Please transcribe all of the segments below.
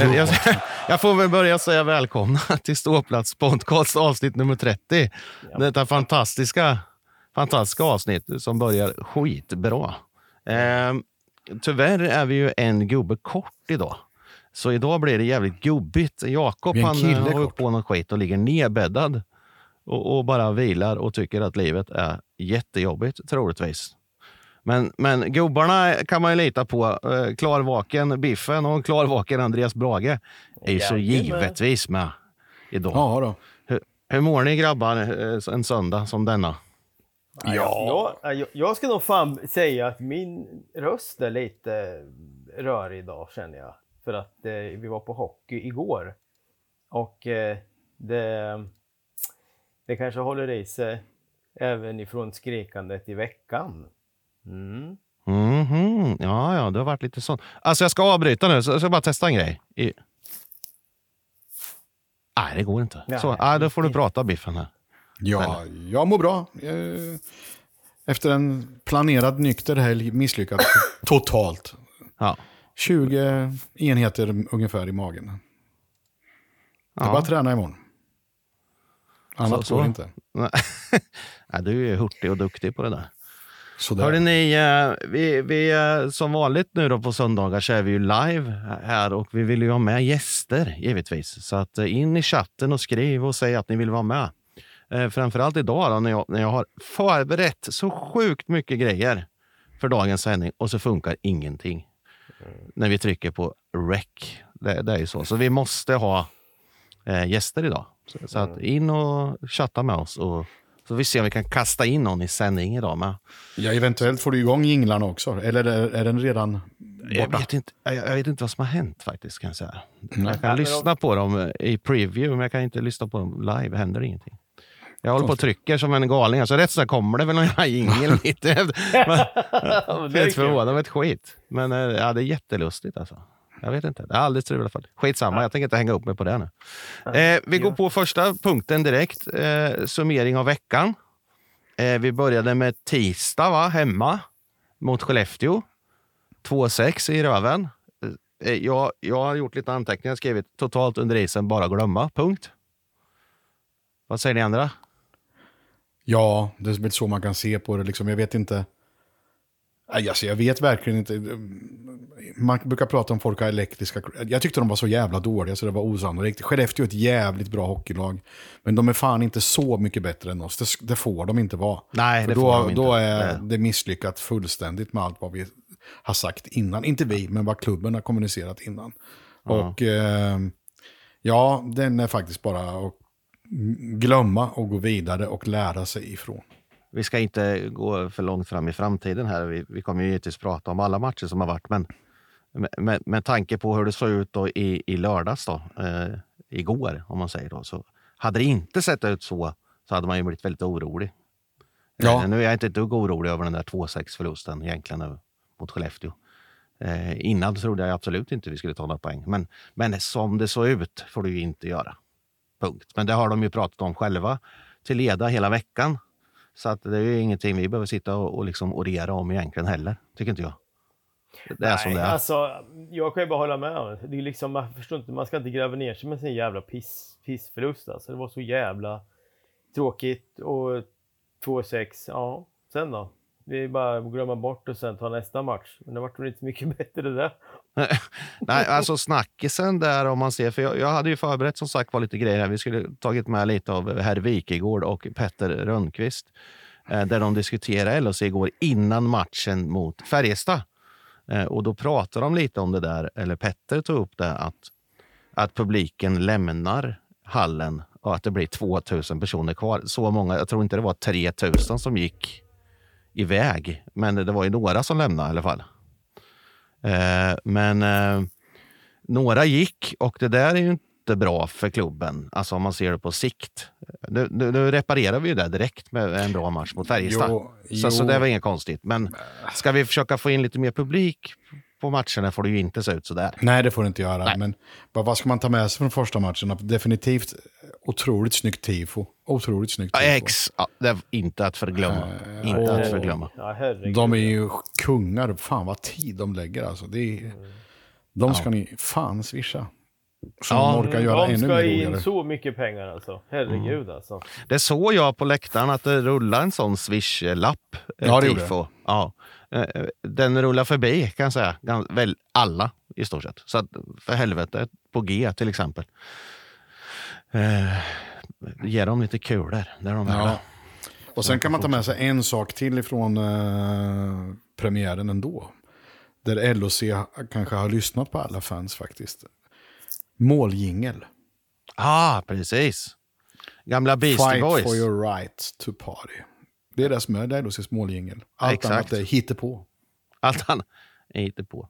Eh, Jag, jag får väl börja säga välkomna till Ståplats podcast avsnitt nummer 30. Detta fantastiska, fantastiska avsnitt som börjar skitbra. Eh, tyvärr är vi ju en gubbe kort idag. Så idag blir det jävligt gubbigt. Jakob han har kort. upp på någon skit och ligger nedbäddad och, och bara vilar och tycker att livet är jättejobbigt, troligtvis. Men, men gubbarna kan man ju lita på. Eh, klarvaken Biffen och klarvaken Andreas Brage är ju så givetvis med idag. Ja då. Hur, hur mår ni grabbar eh, en söndag som denna? Ja. Jag, jag, jag ska nog fan säga att min röst är lite rörig idag känner jag. För att eh, vi var på hockey igår. Och eh, det, det kanske håller i sig även ifrån skrikandet i veckan. Mm. Mhm, Ja, ja, det har varit lite sånt. Alltså jag ska avbryta nu, så jag ska bara testa en grej. I... Nej, det går inte. Nej. Så, nej, då får du prata Biffen här. Ja, jag mår bra. Efter en planerad nykter helg misslyckad totalt. Ja. 20 enheter ungefär i magen. Det är Ja. bara att träna imorgon. Annat Så- går så. inte. Nej, du är ju hurtig och duktig på det där. Sådär. Hörde ni, eh, vi, vi, eh, som vanligt nu då på söndagar så är vi ju live här och vi vill ju ha med gäster givetvis. Så att eh, in i chatten och skriv och säg att ni vill vara med. Framförallt idag då, när, jag, när jag har förberett så sjukt mycket grejer för dagens sändning och så funkar ingenting. När vi trycker på rec. Det, det är ju så. Så vi måste ha eh, gäster idag. Så, så att in och chatta med oss och så vi ser om vi kan kasta in någon i sändning idag med. Ja, eventuellt får du igång jinglarna också. Eller är, är den redan Jag borta? vet, inte, jag, jag vet inte vad som har hänt faktiskt. Kan jag, säga. Nej. jag kan lyssna på dem eh, i preview, men jag kan inte lyssna på dem live. händer ingenting. Jag håller på och trycker som en galning. Alltså rätt så kommer det väl någon jingel mitt i. Det är kul. förvånad ett skit. Men eh, ja, det är jättelustigt alltså. Jag vet inte. Det har aldrig strulat för. Skitsamma, jag tänker inte hänga upp mig på det nu. Eh, vi går på första punkten direkt. Eh, summering av veckan. Eh, vi började med tisdag va? hemma mot Skellefteå. 2-6 i röven. Eh, jag, jag har gjort lite anteckningar. Skrivit totalt under isen, bara glömma. Punkt. Vad säger ni andra? Ja, det är väl så man kan se på det. Liksom. Jag vet inte. Alltså, jag vet verkligen inte. Man brukar prata om folk har elektriska... Jag tyckte de var så jävla dåliga så det var osannolikt. Skellefteå är ett jävligt bra hockeylag. Men de är fan inte så mycket bättre än oss. Det, det får de inte vara. Nej, För det då, får de inte. då är Nej. det misslyckat fullständigt med allt vad vi har sagt innan. Inte vi, men vad klubben har kommunicerat innan. Och eh, ja, den är faktiskt bara att glömma och gå vidare och lära sig ifrån. Vi ska inte gå för långt fram i framtiden här. Vi, vi kommer ju givetvis prata om alla matcher som har varit, men med, med, tanke på hur det såg ut då i, i lördags, då, eh, igår, om man säger då, så hade det inte sett ut så, så hade man ju blivit väldigt orolig. Ja. Eh, nu är jag inte ett dugg orolig över den där 2-6 förlusten egentligen nu, mot Skellefteå. Eh, innan trodde jag absolut inte vi skulle ta några poäng, men, men som det såg ut får du ju inte göra. Punkt. Men det har de ju pratat om själva till leda hela veckan. Så att det är ju ingenting vi behöver sitta och, och liksom orera om egentligen heller, tycker inte jag. Det är som det är. Alltså, jag kan ju bara hålla med. om det. Det är liksom, man förstår inte, man ska inte gräva ner sig med sin jävla piss, pissförlust. Alltså. Det var så jävla tråkigt. Och 2-6, ja, sen då? Det är bara att glömma bort och sen ta nästa match. Men det vart väl inte så mycket bättre det där. Nej, alltså snackisen där om man ser, för jag, jag hade ju förberett som sagt var lite grejer här. Vi skulle tagit med lite av herr Wikegård och Petter Rönnqvist. Eh, där de diskuterade LHC igår innan matchen mot Färjestad. Eh, och då pratade de lite om det där, eller Petter tog upp det, att, att publiken lämnar hallen och att det blir 2000 personer kvar. Så många, jag tror inte det var 3000 som gick iväg, men det var ju några som lämnade i alla fall. Eh, men eh, några gick och det där är ju inte bra för klubben, alltså om man ser det på sikt. Nu, nu, nu reparerar vi ju det direkt med en bra match mot Färjestad. Jo, Så, så jo. det var inget konstigt. Men ska vi försöka få in lite mer publik på matcherna får det ju inte se ut så där. Nej, det får det inte göra. Nej. Men vad vad ska man ta med sig från första matchen? Definitivt otroligt snyggt tifo. Otroligt snyggt Ja, tifo. Ex, ja, det är inte att förglömma. Eh, inte och- att förglömma. Ja. De är ju kungar. Fan vad tid de lägger alltså. Det är, de ska ni fan swisha. Så Ja, de orkar göra De ännu ska mer in roligare. så mycket pengar alltså. Herregud Mm. alltså. Det såg jag på läktaren att det rullade en sån swish-lapp. eh, Ja, det gjorde tifo. Ja. Eh, Den rullar förbi kan jag säga. Gans- Väl alla i stort sett. Så att, för helvete, på G till exempel. Eh, ge dem lite kulor där de är. Ja. Och sen kan man ta med sig en sak till ifrån eh, premiären ändå. Där LOC kanske har lyssnat på alla fans faktiskt. Måljingel. ah, precis. Gamla Beastie Fight Boys. for your right to party. Det är det som är LOCs måljingel. Allt Exakt. annat är hittepå. Allt annat är inte på.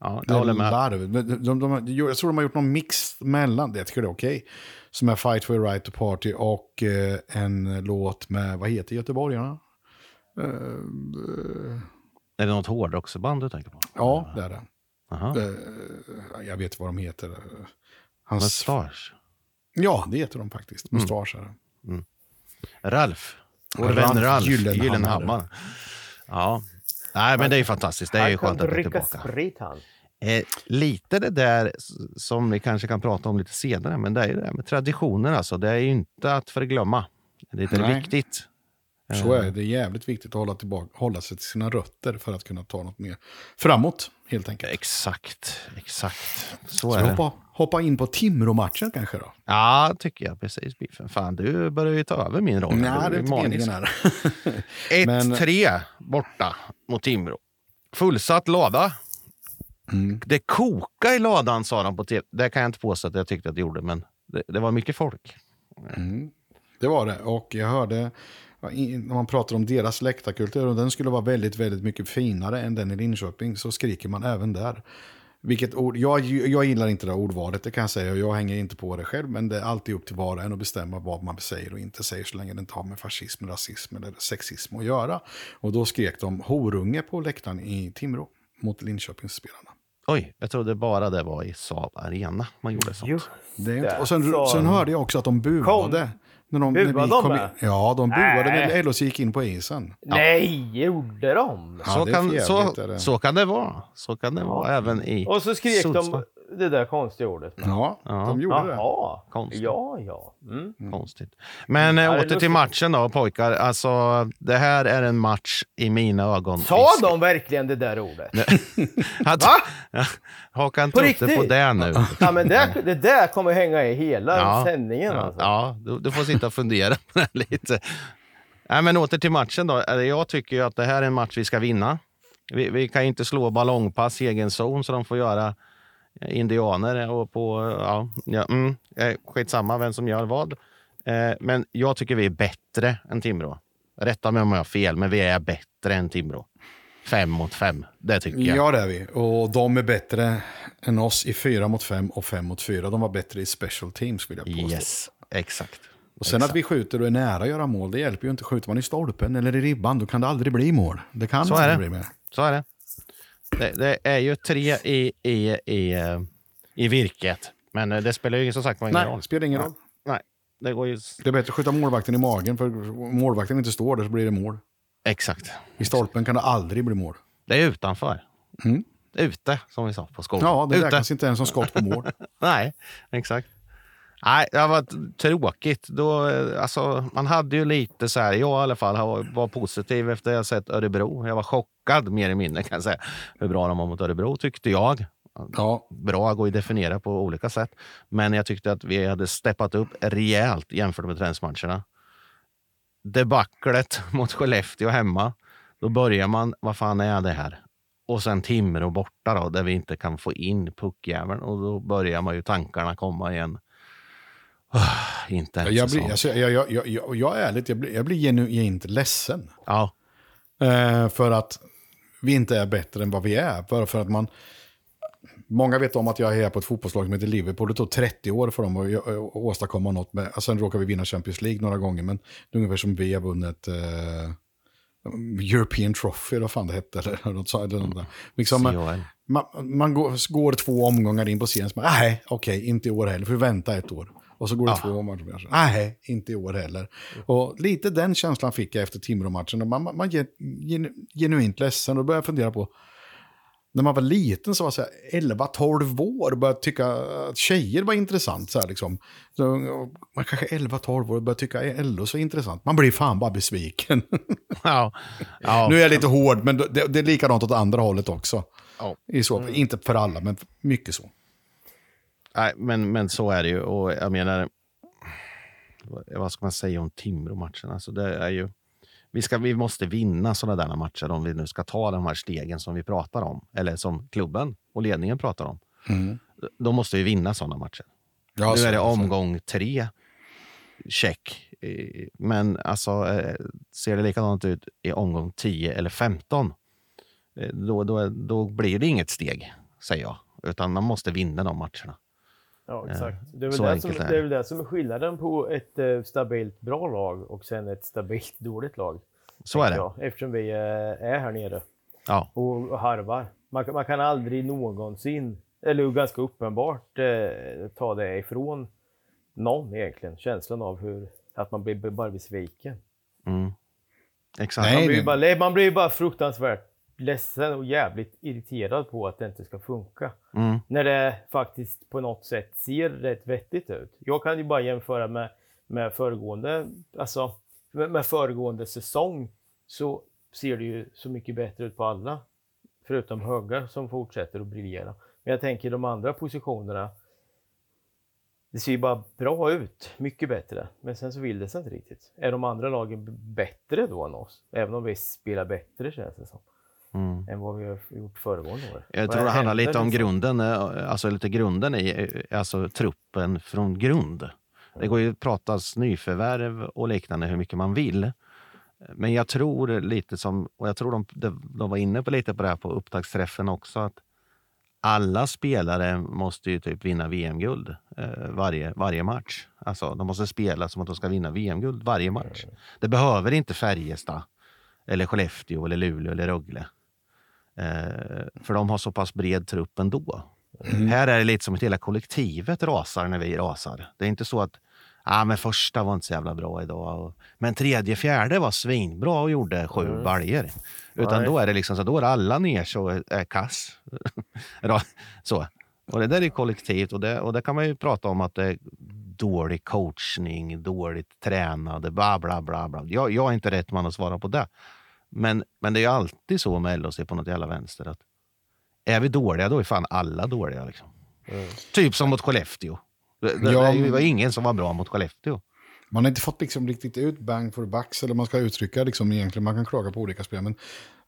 Ja, jag håller med. larv. De, de, de, jag tror de har gjort någon mix mellan, det jag tycker det är okej. Som är Fight for your right to party och eh, en låt med, vad heter göteborgarna? Eh, eh, Är det något hårdrocksband du tänker på? ja, det är det. Aha. Eh, jag vet vad de heter. Hans, Mustasch. ja, det heter de faktiskt. Mustasch är det. Ralf. Vår vän Ralf Gyllenhammar. Gyllenhammar. Ja. Nej, men det är fantastiskt. Det är ju Han skönt att det är tillbaka. sprit han. Eh, lite det där som vi kanske kan prata om lite senare, men det är ju det där med traditioner alltså. Det är ju inte att förglömma. Det är viktigt. Så är det. Det är jävligt viktigt att hålla, tillbaka, hålla sig till sina rötter för att kunna ta något mer framåt, helt enkelt. Exakt, exakt. Så Så är det. hoppa, hoppa in på Timrå-matchen kanske då? Ja, tycker jag precis. Biffen. Fan, du börjar ju ta över min roll. Nej, det är inte meningen här. Men- 1-3 borta mot Timrå. Fullsatt lada. Mm. Det kokade i ladan sa de på tv. Det kan jag inte påstå att jag tyckte att det gjorde, men det, det var mycket folk. Mm. Det var det. Och jag hörde, när man pratar om deras läktarkultur, och den skulle vara väldigt, väldigt mycket finare än den i Linköping, så skriker man även där. Vilket ord, jag, jag gillar inte det här ordvalet, det kan jag säga. och Jag hänger inte på det själv, men det är alltid upp till var och en att bestämma vad man säger och inte säger, så länge det inte har med fascism, rasism eller sexism att göra. Och då skrek de horunge på läktaren i Timrå mot Linköpingsspelarna. Oj, jag trodde bara det var i Saab Arena man gjorde sånt. Just Det är inte, och sen, Så- sen hörde jag också att de buade. När de, när vi Buade de kom in. Ja, de buade Nej. när LOC gick in på isen. Nej, gjorde de? Ja, så, kan, så, så kan det vara. Så kan det vara även i Och så skrek Sundsvall. De det där konstiga ordet. Ja, Ja. de gjorde det. Jaha. Konstigt. Ja, ja. Mm. Konstigt. Men eh, det är åter till matchen då pojkar. Alltså, det här är en match i mina ögon. Sa Vi ska- de verkligen det där ordet? Att, Va? Hakan På trodde på riktigt? det nu. Ja, men det, det där kommer hänga i hela Ja. sändningen. Ja, Alltså. ja du, du får sitta och fundera på det lite. Nej, men åter till matchen då. Eh, Jag tycker ju att det här är en match vi ska vinna. Vi, vi kan inte slå ballongpass i egen zon så de får göra eh, indianer och på... Ja, ja, mm, eh, skitsamma vem som gör vad. Eh, men jag tycker vi är bättre än Timrå. Rätta mig om jag har fel, men vi är bättre än Timrå. Fem mot fem, det tycker jag. Ja, det är vi. Och de är bättre än oss i fyra mot fem och fem mot fyra. De var bättre i special teams, vill jag påstå. Yes, exakt. Och sen att vi skjuter och är nära att göra mål, det hjälper ju inte. Skjuter man i stolpen eller i ribban, då kan det aldrig bli mål. Det kan Så aldrig det. bli mer. Så är det. Det, det är ju tre i, i, i, i virket. Men eh, det spelar ju som sagt ingen Nej, roll. spelar ingen roll. Nej, det går ju... Det är bättre att skjuta målvakten i magen, för om målvakten inte står där så blir det mål. Exakt. I stolpen kan det aldrig bli mål. Det är utanför. Mm. Ute, som vi sa på skolan. Ja, det Ute. räknas inte ens som skott på mål. Nej, exakt. Nej, det har varit tråkigt. Då, alltså, man hade ju lite så här, jag i alla fall var positiv efter jag sett Örebro. Jag var chockad mer eller mindre kan jag säga. Hur bra de var mot Örebro tyckte jag. Ja, Bra går ju att definiera på olika sätt. Men jag tyckte att vi hade steppat upp rejält jämfört med träningsmatcherna. Debaclet mot Skellefteå hemma. Då börjar man, vad fan är det här? Och sen Timrå borta då, där vi inte kan få in puckjäveln. Och då börjar man ju tankarna komma igen. Ah, inte ens jag, blir, alltså, jag, jag, jag, jag, jag är ärligt, jag blir, jag blir genuint ledsen. Ja, Eh, för att vi inte är bättre än vad vi är. Bara för att man... Många vet om att jag är på ett fotbollslag som heter Liverpool. Det tog 30 år för dem att å- å- åstadkomma något. Med, och sen råkar vi vinna Champions League några gånger. Men det är ungefär som vi har vunnit eh, European Trophy, vad fan det hette. Eller något sånt, eller något liksom, CHL. man, man går, går två omgångar in på serien. man, Nej, okej, inte i år heller. För vi vänta ett år. Och så går det två omgångar. så, Nej, inte i år heller. Och lite den känslan fick jag efter Timrå-matchen. Man, man, är genu- genuint ledsen och börjar fundera på... när man var liten så var så här 11-12 år och började tycka att tjejer var intressant. Så här, liksom. så, man kanske 11-12 år och började tycka LO så intressant. Man blir fan bara besviken. Ja. Ja. nu är jag lite hård, men det, det är likadant åt andra hållet också. Ja. I så, Inte för alla, men mycket så. Nej, men, men så är det ju. Och jag menar, vad ska man säga om Timrå-matchen? Alltså det är ju, vi, ska, vi måste vinna sådana där matcher om vi nu ska ta de här stegen som vi pratar om. Eller som klubben och ledningen pratar om. Mm. Då måste vi vinna sådana matcher. Ja, nu är det omgång tre. Check. Eh, Men alltså, eh, ser det likadant ut i omgång 10 eller 15, eh, då, då, då blir det inget steg, säger jag. Utan man måste vinna de matcherna. Ja, exakt. Det är, väl så det, som, enkelt är det är det. väl det som är skillnaden på ett eh, stabilt bra lag och sen ett stabilt dåligt lag. Så är det. Ja, eftersom vi eh, är här nere Ja. och, harvar. Man, kan- man kan aldrig någonsin, eller ganska uppenbart, eh, ta det ifrån någon egentligen. Känslan av hur, att man blir bara besviken. Mm. Exakt. Nej, Man blir, ju bara, man blir ju bara fruktansvärt ledsen och jävligt irriterad på att det inte ska funka. Mm. När det faktiskt på något sätt ser rätt vettigt ut. Jag kan ju bara jämföra med, med föregående, alltså med, med föregående säsong så ser det ju så mycket bättre ut på alla. Förutom högar som fortsätter att briljera. Men jag tänker de andra positionerna. Det ser ju bara bra ut, mycket bättre. Men sen så vill det sig inte riktigt. Är de andra lagen bättre då än oss? Även om vi spelar bättre känns det som. Mm. Än vad vi har gjort föregående år. Jag Vad tror det handlar lite om liksom? grunden, eh, alltså lite grunden i eh, alltså truppen från grund. Det går ju att prata nyförvärv och liknande hur mycket man vill. Men jag tror lite som, och jag tror de, de, de var inne på lite på det här på upptaktsträffen också, att alla spelare måste ju typ vinna VM-guld eh, varje, varje match. Alltså, de måste spela som att de ska vinna VM-guld varje match. Det behöver inte Färjestad, eller Skellefteå, eller Luleå eller Rögle. Eh, för de har så pass bred trupp ändå. Här är det lite som att hela kollektivet rasar när vi rasar. Det är inte så att ah, men första var inte så jävla bra idag. Men tredje, fjärde var svinbra och gjorde sju Mm. baljor. Utan Nej. då är det liksom så, då är alla ner så är, kass. Så. Och det där är kollektivt och det, och det kan man ju prata om att det är dålig coachning, dåligt tränade, bla bla bla. bla. Jag, jag är inte rätt man att svara på det. Men, men det är ju alltid så med LHC på något jävla vänster att är vi dåliga, då är fan alla dåliga. Liksom. Typ som mot Skellefteå. Det, Ja, det var ingen som var bra mot Skellefteå. Man har inte fått liksom riktigt ut bang for bucks, eller man ska uttrycka liksom egentligen, man kan klaga på olika spel, men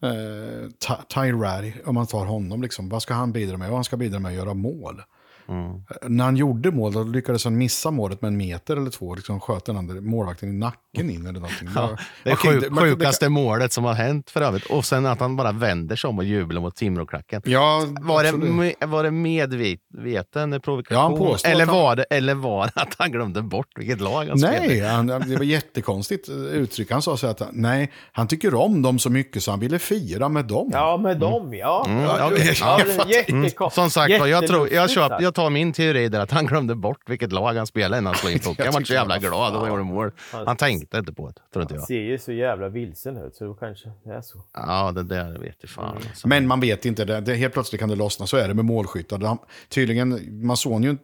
eh, Ty- Ratty, om man tar honom, liksom, vad ska han bidra med? Och han ska bidra med att göra mål. Mm. När han gjorde mål, då lyckades han missa målet med en meter eller två, liksom sköt den andra målvakten i nacken in eller någonting. Ja, det är sjuk, det- men det- sjukaste målet som har hänt för övrigt. Och sen att han bara vänder sig om och jublar mot Timråklacken. Ja, Var det, absolut. var det medveten Ja, han provokation? påstår eller, var det, eller var det att han glömde bort vilket lag han spelade Nej, han, det var jättekonstigt uttryck. Han sa så att nej, han tycker om dem så mycket så han ville fira med dem. Ja, med dem ja. Mm, ja, ja, ja, Mm. jättekonstigt. Som sagt var, jag, tror, jag, köp, jag tar min teori där att han glömde bort vilket lag han spelade innan han slog in pucken. Han var så jävla han glad och gjorde mål. Han tänkte inte på det, tror inte Han jag. ser ju så jävla vilsen ut, så då kanske det är så. Ja, det där vet jag fan. Alltså. Men man vet inte, det, det, helt plötsligt kan det lossna. Så är det med målskyttar. Tydligen, man såg ju,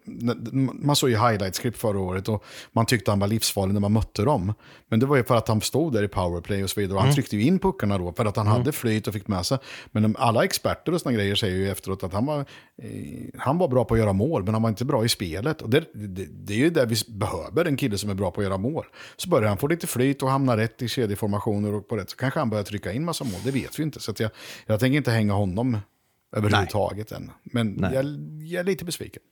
man såg ju highlights-klipp förra året och man tyckte han var livsfarlig när man mötte dem. Men det var ju för att han stod där i powerplay och så vidare. Och han tryckte ju in puckarna då för att han hade flyt och fick med sig. Men alla experter och såna grejer säger ju efteråt att han var, eh, han var bra på att göra mål, men han var inte bra i spelet. Och det, det, det är ju det vi behöver, en kille som är bra på att göra mål. Så börjar han få lite flyt och hamna rätt i kedjeformationer och på rätt, så kanske han börjar trycka in massa mål. Det vet vi inte. Så jag, jag tänker inte hänga honom överhuvudtaget än. Men jag, jag är lite besviken.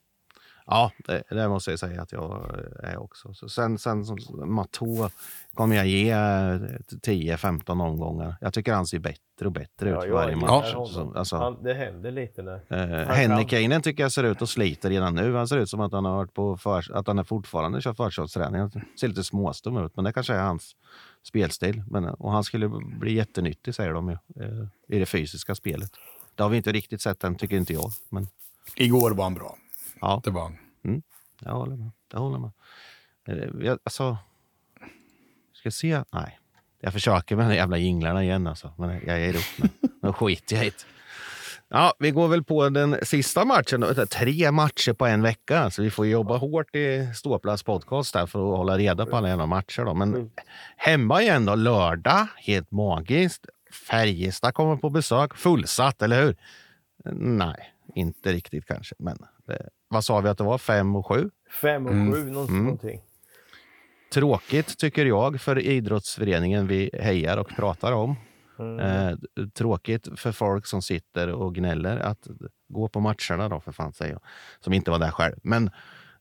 Ja, det, det måste jag säga att jag är också. Så sen, sen som Matå kommer jag ge eh, 10-15 omgångar. Jag tycker han ser bättre och bättre ut för varje match. Så, alltså, han, det händer lite när... eh. Hennikeinen tycker jag ser ut att sliter redan nu. Han ser ut som att han har varit på för, att han är fortfarande kör försäsongsträning. Han ser lite småstum ut, men det kanske är hans spelstil. Men, och han skulle bli jättenyttig, säger de ju, eh, i det fysiska spelet. Det har vi inte riktigt sett än, tycker inte jag. Men Igår var han bra. Ja, Det var han. jag håller med. Jag håller med. Eh, Jag, alltså, ska jag se? Nej. Jag försöker med de jävla jinglarna igen alltså. Men jag ger upp nu. Nu skiter jag i det. Ja, vi går väl på den sista matchen. Tre matcher på en vecka, så vi får jobba hårt i Ståplats podcast här för att hålla reda på alla jävla matcher. Då. Men mm. hemma igen då, lördag. Helt magiskt. Färjestad kommer på besök. Fullsatt, eller hur? Nej, inte riktigt kanske. Men det, vad sa vi att det var? Fem och sju? Fem och mm. sju, mm. någonting. Tråkigt tycker jag för idrottsföreningen vi hejar och pratar om. Mm. Eh, tråkigt för folk som sitter och gnäller att gå på matcherna då, för fan säger jag. Som inte var där själv. Men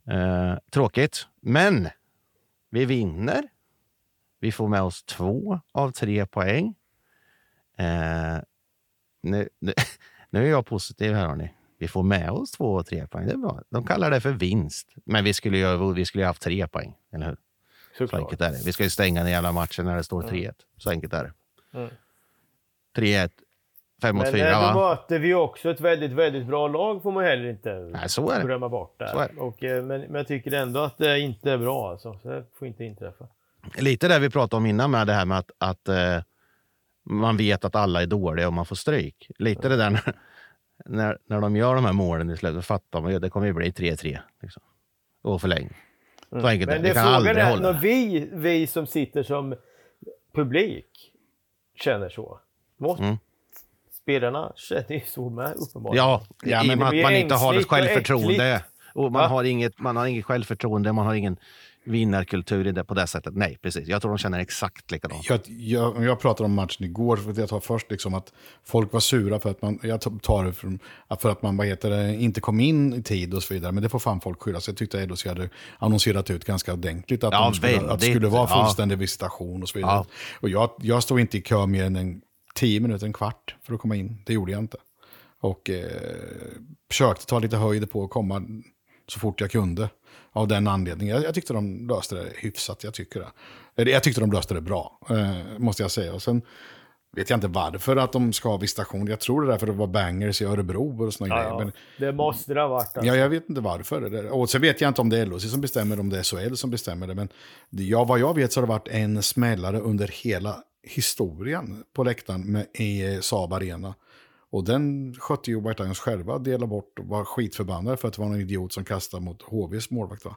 eh, tråkigt. Men vi vinner. Vi får med oss två av tre poäng. Eh, nu, nu, nu, är jag positiv här hörni. Vi får med oss två och tre poäng. Det är bra. De kallar det för vinst. Men vi skulle ju vi skulle haft tre poäng, eller hur? Såklart. Så enkelt är det. Vi ska ju stänga den jävla matchen när det står 3-1. Mm. Så enkelt är det. Mm. 3-1. 5 mot 4 va? Men möter vi också ett väldigt, väldigt bra lag får man heller inte Nej, så är det. glömma bort. Där. Så är det. Och, eh, men, men jag tycker ändå att det inte är bra. Alltså. Så det får inte inträffa. Lite det vi pratade om innan med det här med att, att eh, man vet att alla är dåliga och man får stryk. Lite det där när, när, de gör de här målen i slutet, fattar man ju det kommer ju bli 3-3. Liksom. Och förlängning. Så mm. enkelt Men det, det kan aldrig är, hålla. Vi, vi som sitter som publik känner så. Måste, mm. Spelarna känner ju så med uppenbarligen. Ja, ja men att man inte har ett självförtroende. Och man, har inget, man har inget självförtroende, man har ingen vinnarkultur i det på det sättet. Nej, precis. Jag tror de känner exakt likadant. Jag, jag, jag pratade om matchen igår, för jag tar först liksom att folk var sura för att man, jag tar det för, för att man vad heter det, inte kom in i tid och så vidare. Men det får fan folk skylla sig. Jag tyckte att hade annonserat ut ganska ordentligt att, ja, de skulle, att det skulle vara fullständig ja. visitation och så vidare. Ja. Och jag, jag stod inte i kö mer än en tio minuter, en kvart för att komma in. Det gjorde jag inte. Och eh, försökte ta lite höjd på att komma så fort jag kunde. Av den anledningen. Jag, jag tyckte de löste det hyfsat. Jag, tycker det. Jag tyckte de löste det bra, eh, måste jag säga. Och sen vet jag inte varför att de ska ha visitation. Jag tror det är därför det var bangers i Örebro och såna ja, grejer. Men, det måste det ha varit. Alltså. Ja, jag vet inte varför. Och sen vet jag inte om det är LOC som bestämmer, om det är SHL som bestämmer det. Men ja, vad jag vet så har det varit en smällare under hela historien på läktaren med, i Saab Arena. Och den skötte ju White Lions själva, delade bort och var skitförbannade för att det var någon idiot som kastade mot HVs målvakt. Va?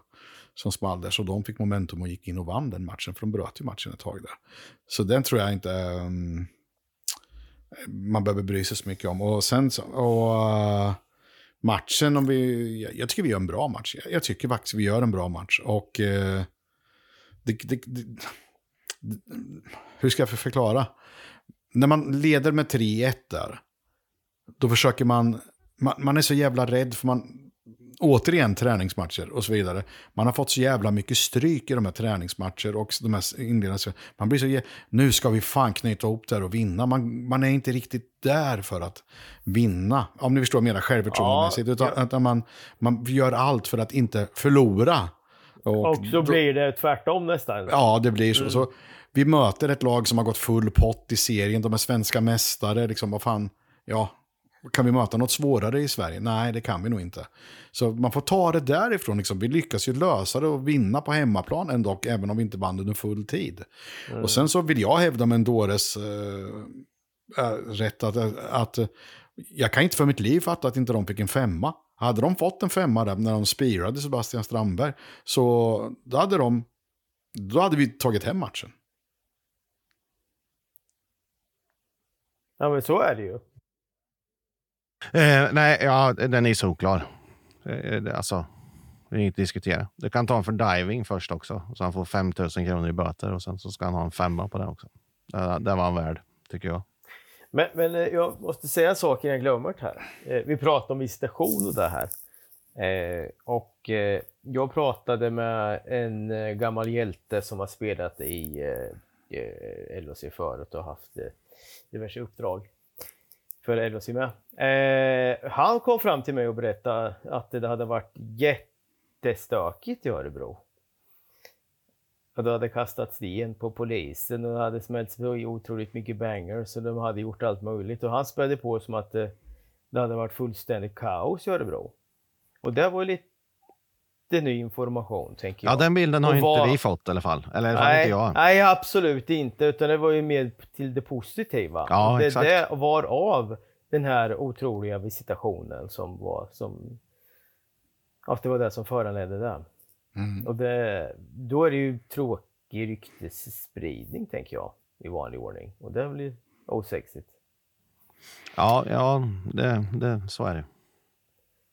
Som small där, så de fick momentum och gick in och vann den matchen, för de bröt ju matchen ett tag där. Så den tror jag inte um, man behöver bry sig så mycket om. Och sen så, och, uh, matchen, om vi, jag, jag, tycker vi gör en bra match. Jag, jag tycker faktiskt vi gör en bra match. Och uh, det, det, det, hur ska jag förklara? När man leder med 3-1 där, då försöker man, man, man är så jävla rädd för man, återigen träningsmatcher och så vidare. Man har fått så jävla mycket stryk i de här träningsmatcher och de här inledande. Man blir så, nu ska vi fan knyta ihop där och vinna. Man, man är inte riktigt där för att vinna. Om ni förstår mer självförtroendemässigt. Ja, utan ja. att man, man gör allt för att inte förlora. Och, och så blir det tvärtom nästan. Ja, det blir så. Mm. så vi möter ett lag som har gått full pott i serien. De är svenska mästare. Liksom, vad fan, ja, kan vi möta något svårare i Sverige? Nej, det kan vi nog inte. Så man får ta det därifrån. Liksom. Vi lyckas ju lösa det och vinna på hemmaplan ändå, även om vi inte vann under full tid. Mm. Och sen så vill jag hävda med en dåres äh, äh, rätt att, att jag kan inte för mitt liv fatta att inte de fick en femma. Hade de fått en femma där när de spirade Sebastian Strandberg, så då hade, de, då hade vi tagit hem matchen. Ja, men så är det ju. Eh, nej, ja, den är solklar. Eh, alltså, det är inget att diskutera. Du kan ta en för diving först också, så han får 5 000 kronor i böter och sen så ska han ha en femma på det också. Eh, det, det var han värd, tycker jag. Men, men eh, jag måste säga en sak jag glömt här. Eh, vi pratade om visitation och det här. Eh, och eh, jag pratade med en eh, gammal hjälte som har spelat i eh, eh LHC förut och haft diverse uppdrag för LHC. Eh, han kom fram till mig och berättade att det hade varit jättestökigt i Örebro. Och det hade kastat sten på polisen och det hade smällts otroligt mycket bangers och de hade gjort allt möjligt. Och han spädde på som att det, det hade varit fullständigt kaos i Örebro. Och det var lite ny information, tänker jag. Ja, den bilden har var... inte vi fått i alla fall. Eller nej, inte jag. Nej, absolut inte. Utan det var ju mer till det positiva. Ja, det, exakt. det var av den här otroliga visitationen som var som... Ja, det var det som föranledde det. Mm. Och det, då är det ju tråkig ryktesspridning, tänker jag, i vanlig ordning. Och det blir osexigt. Ja, ja det, det, så är det.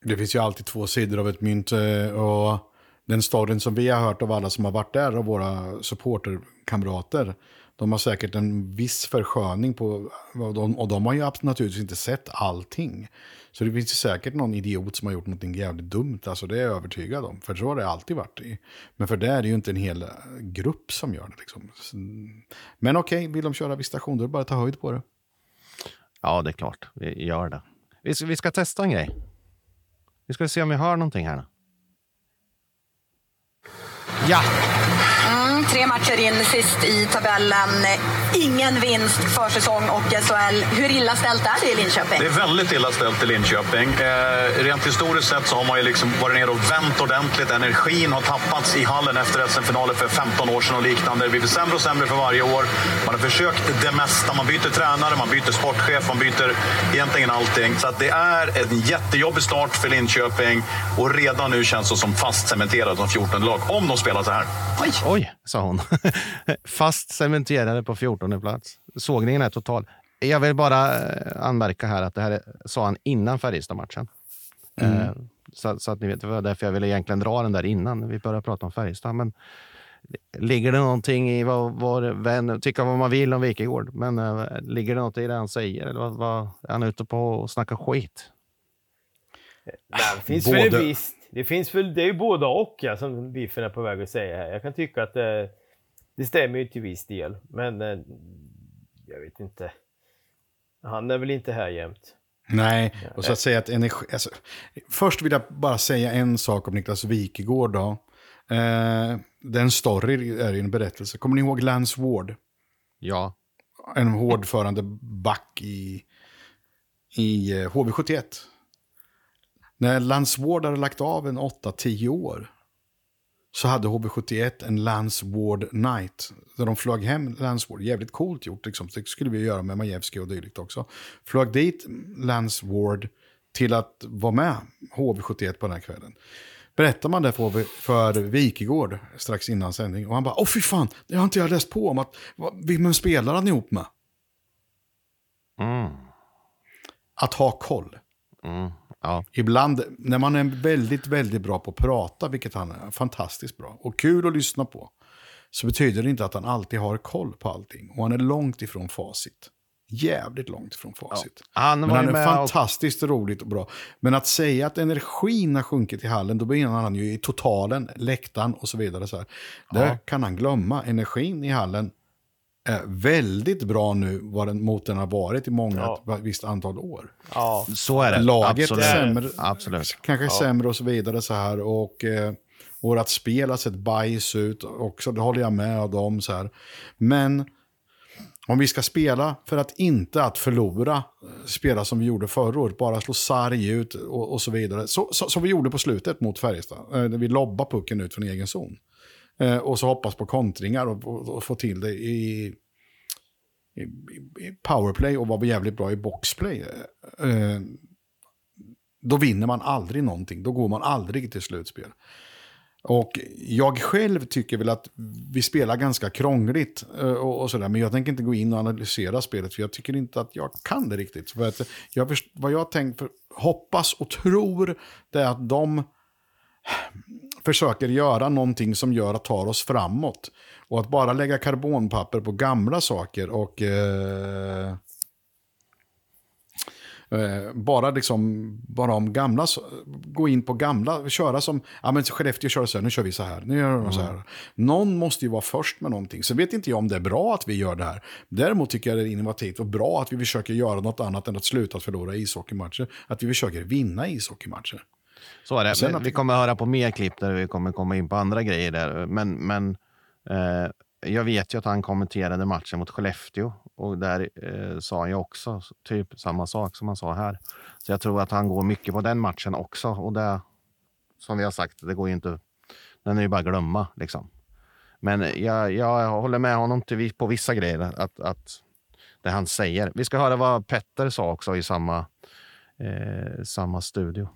Det finns ju alltid två sidor av ett mynt. Eh, och den storyn som vi har hört av alla som har varit där, och våra supporterkamrater, de har säkert en viss försköning på, och de, och de har ju naturligtvis inte sett allting. Så det finns ju säkert någon idiot som har gjort något jävligt dumt, alltså det är jag övertygad om. För så har det alltid varit. I. Men för det är det ju inte en hel eh, grupp som gör det. Liksom. Men okej, vill de köra visitation, då är det bara att ta höjd på det. Ja, det är klart. Vi gör det. Vi ska, vi ska testa en grej. Vi ska se om vi hör någonting här nu. Ja, tre matcher in sist i tabellen. Ingen vinst försäsong och SHL. Hur illa ställt är det i Linköping? Det är väldigt illa ställt i Linköping. Eh, rent historiskt sett så har man ju liksom varit nere och vänt ordentligt. Energin har tappats i hallen efter SM-finalen för 15 år sedan och liknande. Det blir sämre och sämre för varje år. Man har försökt det mesta. Man byter tränare, man byter sportchef, man byter egentligen allting. Så att det är en jättejobbig start för Linköping och redan nu känns det som fast cementerat som 14 lag om de spelar så här. oj, sa hon. Fast cementerade på 14 plats. Sågningen är total. Jag vill bara eh, anmärka här att det här sa han innan Färjestad-matchen. Eh, Så, så att ni vet, det var därför jag ville egentligen dra den där innan vi började prata om Färjestad. Men ligger det någonting i vad vår vän, tycka vad man vill om Wikegård, men eh, ligger det något i det han säger? Eller vad, vad, är han ute på och snackar skit? Det finns både- väl visst. Det finns väl, det är ju både och ja, som Biffen är på väg att säga här. Jag kan tycka att det, det stämmer ju till viss del, men eh, jag vet inte. Han är väl inte här jämt. Nej, och så att säga att energi... Alltså, först vill jag bara säga en sak om Niklas Wikegård. Då. Eh, den story är ju en berättelse. Kommer ni ihåg Lance Ward? Ja, En hårdförande back i, i eh, HV71. När Lance Ward hade lagt av en 8-10 år så hade HV71 en Lance Ward Night. Där de flög hem Lance Ward. Jävligt coolt gjort. Liksom. Det skulle vi göra med Majewski och dylikt också. Flög dit Lance Ward till att vara med HV71 på den här kvällen. Berättar man det för, för Wikegård strax innan sändning. Och han bara, åh fy fan, det har inte jag läst på om. att Vem spelar han ihop med? mm, Att ha koll. Mm, ja. Ibland, när man är väldigt, väldigt bra på att prata, vilket han är, fantastiskt bra, och kul att lyssna på, så betyder det inte att han alltid har koll på allting. Och han är långt ifrån facit. Jävligt långt ifrån facit. Han Men var han ju är med och- fantastiskt roligt och bra. Men att säga att energin har sjunkit i hallen, då menar han ju i totalen, läktaren och så vidare. Så här. Det Ja. kan han glömma. Energin i hallen väldigt bra nu vad den, mot den har varit i många, Ja. ett visst antal år. Ja, Så är det. Laget Absolut. sämre, Absolut. kanske sämre och så vidare så här. Och eh, vårat spel har sett bajs ut också, det håller jag med om så här. Men om vi ska spela för att inte att förlora, eh, spela som vi gjorde förra året, bara slå sarg ut och, och så vidare. Så, så, som vi gjorde på slutet mot Färjestad, eh, när vi lobbade pucken ut från egen zon. Eh, och så hoppas på kontringar och, och, och få till det i, i, i powerplay och vara jävligt bra i boxplay. Eh, då vinner man aldrig någonting. Då går man aldrig till slutspel. Och jag själv tycker väl att vi spelar ganska krångligt eh, och, och sådär. Men jag tänker inte gå in och analysera spelet för jag tycker inte att jag kan det riktigt. För att jag, vad jag tänkt, för, hoppas och tror det är att de försöker göra någonting som gör att tar oss framåt. Och att bara lägga karbonpapper på gamla saker och eh, Eh, bara liksom, bara om gamla, gå in på gamla, köra som, ja men Skellefteå kör så här, nu kör vi så här, nu gör de så här. Någon måste ju vara först med någonting. Så vet inte jag om det är bra att vi gör det här. Däremot tycker jag det är innovativt och bra att vi försöker göra något annat än att sluta förlora ishockeymatcher. Att vi försöker vinna ishockeymatcher. Så är det. Vi kommer höra på mer klipp där vi kommer komma in på andra grejer där. Men, men eh, jag vet ju att han kommenterade matchen mot Skellefteå och där eh, sa han ju också typ samma sak som han sa här. Så jag tror att han går mycket på den matchen också. Och det, som vi har sagt, det går ju inte. Den är ju bara glömma liksom. Men jag, jag håller med honom till, på vissa grejer. Att, att det han säger. Vi ska höra vad Petter sa också i samma, eh, samma studio.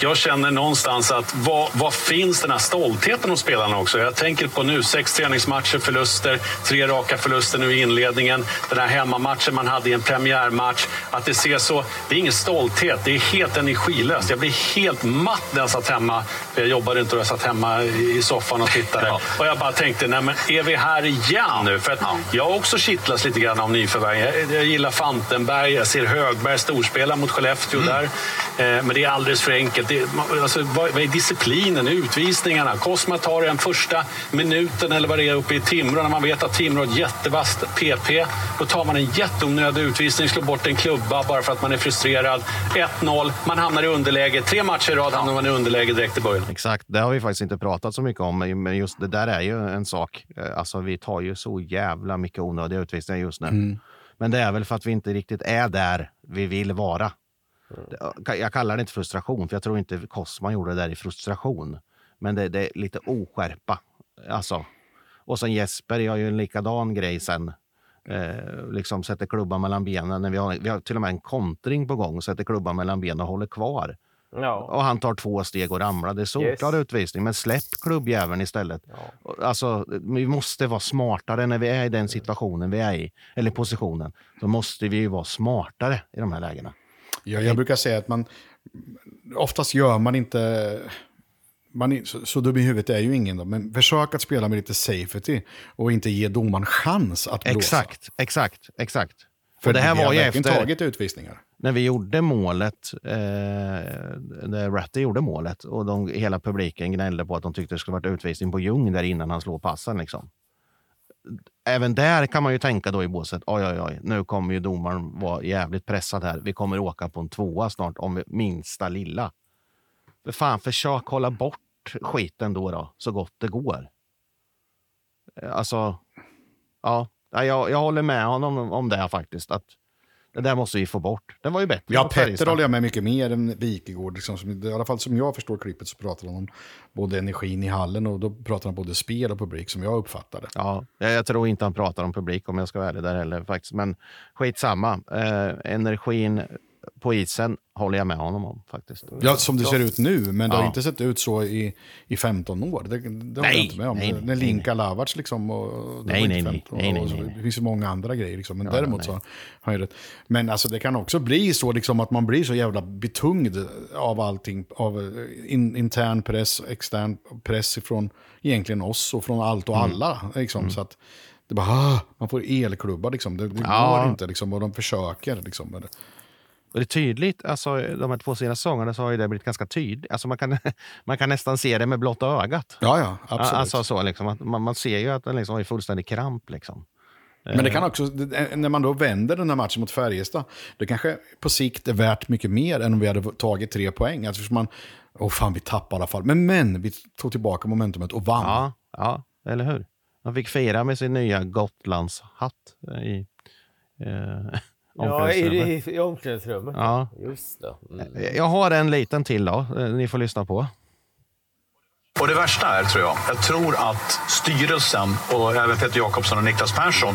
Jag känner någonstans att vad, vad, finns den här stoltheten hos spelarna också? Jag tänker på nu, sex träningsmatcher, förluster, tre raka förluster nu i inledningen. Den här hemmamatchen man hade i en premiärmatch. Att det ser så, det är ingen stolthet, det är helt energilöst. Jag blir helt matt när jag satt hemma. Jag jobbade inte och jag satt hemma i soffan och tittade. Ja. Och jag bara tänkte, nej men är vi här igen nu? För att ja. jag också kittlats lite grann av nyförvärv. Jag, jag, gillar Fantenberg, jag ser Högberg storspela mot Skellefteå mm. där. Eh, men det är alldeles för enkelt det, alltså, vad, vad är disciplinen, utvisningarna? Cosma tar den första minuten eller vad det är uppe i Timrå när man vet att Timrå har ett jättevast PP. Då tar man en jätteonödig utvisning, slår bort en klubba bara för att man är frustrerad. 1-0, man hamnar i underläge. Tre matcher i rad hamnar man i underläge direkt i början. Exakt, det har vi faktiskt inte pratat så mycket om, men just det där är ju en sak. Eh, alltså, vi tar ju så jävla mycket onödiga utvisningar just nu. Mm. Men det är väl för att vi inte riktigt är där vi vill vara. Jag kallar det inte frustration, för jag tror inte Kosman gjorde det där i frustration. Men det, det är lite oskärpa. Alltså. Och sen Jesper gör ju en likadan grej sen. Eh, liksom sätter klubban mellan benen. När vi, har, vi har till och med en kontring på gång. Sätter klubban mellan benen och håller kvar. Ja. Och han tar två steg och ramlar. Det är solklar yes. utvisning. Men släpp klubbjäveln istället. Ja. Alltså, vi måste vara smartare när vi är i den situationen vi är i. Eller positionen. Så måste vi ju vara smartare i de här lägena. Ja, jag brukar säga att man oftast gör man inte... Man är, så, så dum i huvudet är ju ingen, då, men försök att spela med lite safety och inte ge domaren chans att blåsa. Exakt, exakt, exakt. För det här var ju efter tagit utvisningar. När vi gjorde målet, eh, när Ratty gjorde målet och de, hela publiken gnällde på att de tyckte det skulle varit utvisning på Ljung där innan han slår passen. Liksom även där kan man ju tänka då i båset, oj, oj, oj, nu kommer ju domaren vara jävligt pressad här. Vi kommer åka på en tvåa snart om minsta lilla. För fan, försök hålla bort skiten då, då så gott det går. Alltså, ja, jag, jag håller med honom om det faktiskt. Att det där måste vi få bort. Den var ju bättre. Ja, Petter håller jag med mycket mer än Wikegård. Liksom, som, I alla fall som jag förstår klippet så pratar han om både energin i hallen och då pratar han både spel och publik som jag uppfattar det. Ja, jag tror inte han pratar om publik om jag ska vara ärlig där heller faktiskt. Men skitsamma. Eh, energin på isen håller jag med honom om faktiskt. Ja, som det ser ut nu, men det har inte sett ut så i, i 15 år. Det, det håller jag inte med om. Nej, När Linka Lavac liksom, och, nej, nej, nej, nej, nej, nej, Det finns ju många andra grejer liksom, men ja, däremot så har jag det. Men alltså det kan också bli så liksom att man blir så jävla betungd av allting, av eh, in, intern press, extern press från egentligen oss och från allt och mm. alla. Liksom, mm. så att det bara, ah, man får elklubbar liksom. Det, det ja. går inte liksom, och de försöker liksom. Och det är tydligt, alltså, de här två senaste säsongerna så har det blivit ganska tydligt. Alltså, man, kan, man kan nästan se det med blotta ögat. Ja, ja, absolut. Alltså, så, liksom, man, man ser ju att den liksom är fullständig kramp. Liksom. Men det kan också, när man då vänder den här matchen mot Färjestad, det kanske på sikt är värt mycket mer än om vi hade tagit tre poäng. Alltså man, åh fan vi tappade i alla fall. Men, men vi tog tillbaka momentumet och vann. Ja, ja eller hur? Man fick fira med sin nya Gotlandshatt i, eh, Ja, i, i omklädningsrummet. Ja. Just det. Mm. Jag har en liten till då, eh, ni får lyssna på. Och det värsta är, tror jag, jag tror att styrelsen och även Peter Jakobsson och Niklas Persson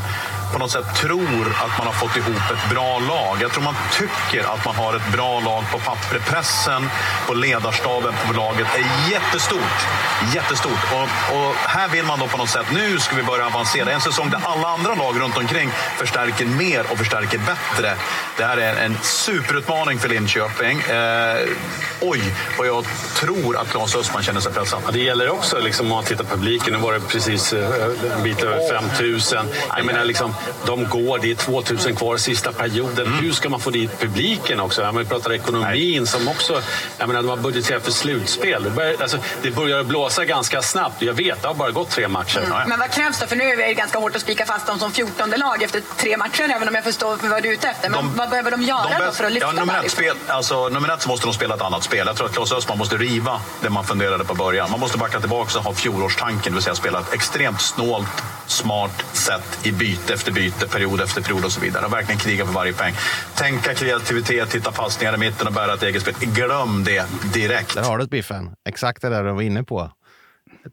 på något sätt tror att man har fått ihop ett bra lag. Jag tror man tycker att man har ett bra lag på pappret. Pressen på ledarstaben på laget är jättestort. Jättestort. Och, och, här vill man då på något sätt, nu ska vi börja avancera. En säsong där alla andra lag runt omkring förstärker mer och förstärker bättre. Det här är en superutmaning för Linköping. Eh, oj, vad jag tror att Claes Östman känner sig pressad. Det gäller också liksom, om man tittar på publiken. Nu var det precis eh, en bit över 5 000. Jag menar, liksom, de går, det är 2000 kvar sista perioden. Mm. Hur ska man få dit publiken också? Ja, vi pratar ekonomin Nej. som också, jag menar de har budgeterat för slutspel. Det börjar, alltså, det börjar blåsa ganska snabbt. Jag vet, det har bara gått tre matcher. Mm. Men vad krävs då? För nu är det ganska hårt att spika fast dem som 14 lag efter tre matcher, även om jag förstår vad du är ute efter. Men de, vad behöver de göra de då för att lyfta ja, nummer, ett spel, alltså, nummer ett så måste de spela ett annat spel. Jag tror att Claes Östman måste riva det man funderade på början. Man måste backa tillbaka och ha fjolårstanken, det vill säga spela ett extremt snålt, smart sätt i byte efter byte, period efter period och så vidare. Och verkligen kriga för varje poäng. Tänka kreativitet, hitta passningar i mitten och bära ett eget spel. Glöm det direkt. Där har du ett Biffen. Exakt det där du var inne på.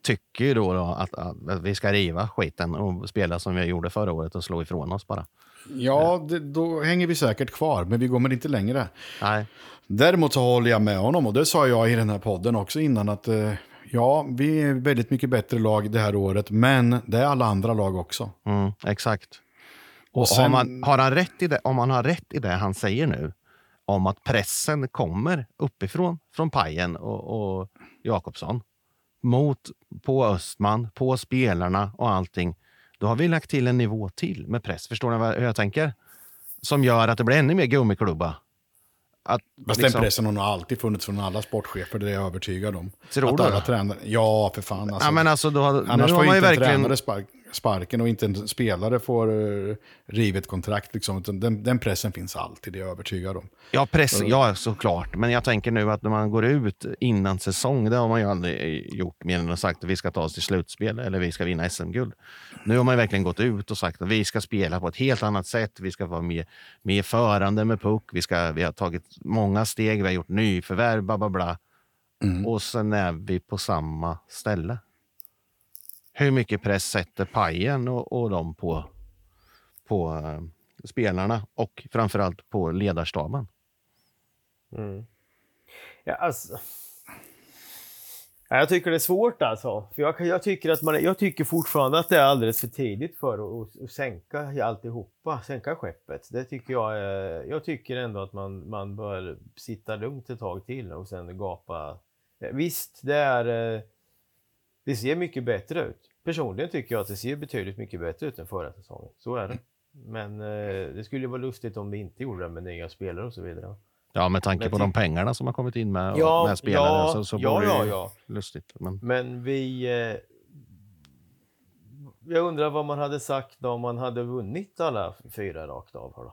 tycker ju då, då att, att, vi ska riva skiten och spela som vi gjorde förra året och slå ifrån oss bara. Ja, det, då hänger vi säkert kvar, men vi kommer inte längre. Nej. Däremot så håller jag med honom, och det sa jag i den här podden också innan, att eh, ja, vi är väldigt mycket bättre lag det här året, men det är alla andra lag också. Mm, exakt. Och sen- har, man, har han rätt i det, om han har rätt i det han säger nu, om att pressen kommer uppifrån, från Pajen och, och Jakobsson, mot, på Östman, på spelarna och allting, då har vi lagt till en nivå till med press. Förstår ni vad, hur jag tänker? Som gör att det blir ännu mer gummiklubba. Att, Fast liksom- den pressen har nog alltid funnits från alla sportchefer, det är jag övertygad om. Tror att du alla tränare, ja för fan alltså. ja, men alltså, då, Annars nu har får man ju inte en verkligen... tränare spark, sparken och inte en spelare får uh, rivet kontrakt. Liksom. Utan Den, den pressen finns alltid, det är jag övertygad om. Ja, press, ja, såklart. Men jag tänker nu att när man går ut innan säsong, det har man ju aldrig gjort mer än att sagt att vi ska ta oss till slutspel eller vi ska vinna SM-guld. Nu har man ju verkligen gått ut och sagt att vi ska spela på ett helt annat sätt. Vi ska vara mer, mer förande med puck. Vi, ska, vi har tagit många steg, vi har gjort nyförvärv, bla bla bla. Och sen är vi på samma ställe. Hur mycket press sätter Pajen och, och de på, på eh, spelarna och framförallt på ledarstaben? Mm. Ja, alltså. Jag tycker det är svårt alltså. För jag, jag, tycker att man, jag tycker fortfarande att det är alldeles för tidigt för att, att, att sänka alltihopa, sänka skeppet. Det tycker jag eh, Jag tycker ändå att man, man bör sitta lugnt ett tag till och sen gapa. Eh, visst, det är... Det ser mycket bättre ut. Personligen tycker jag att det ser betydligt mycket bättre ut än förra säsongen. Så är det. Men eh, det skulle ju vara lustigt om det inte gjorde det med nya spelare och så vidare. Ja, med tanke Men på de pengarna som har kommit in med, Ja, med spelare ja, så, så ja, ja, ja. lustigt. Men, Men vi... Eh, jag undrar vad man hade sagt om man hade vunnit alla fyra rakt av. Då. Vad,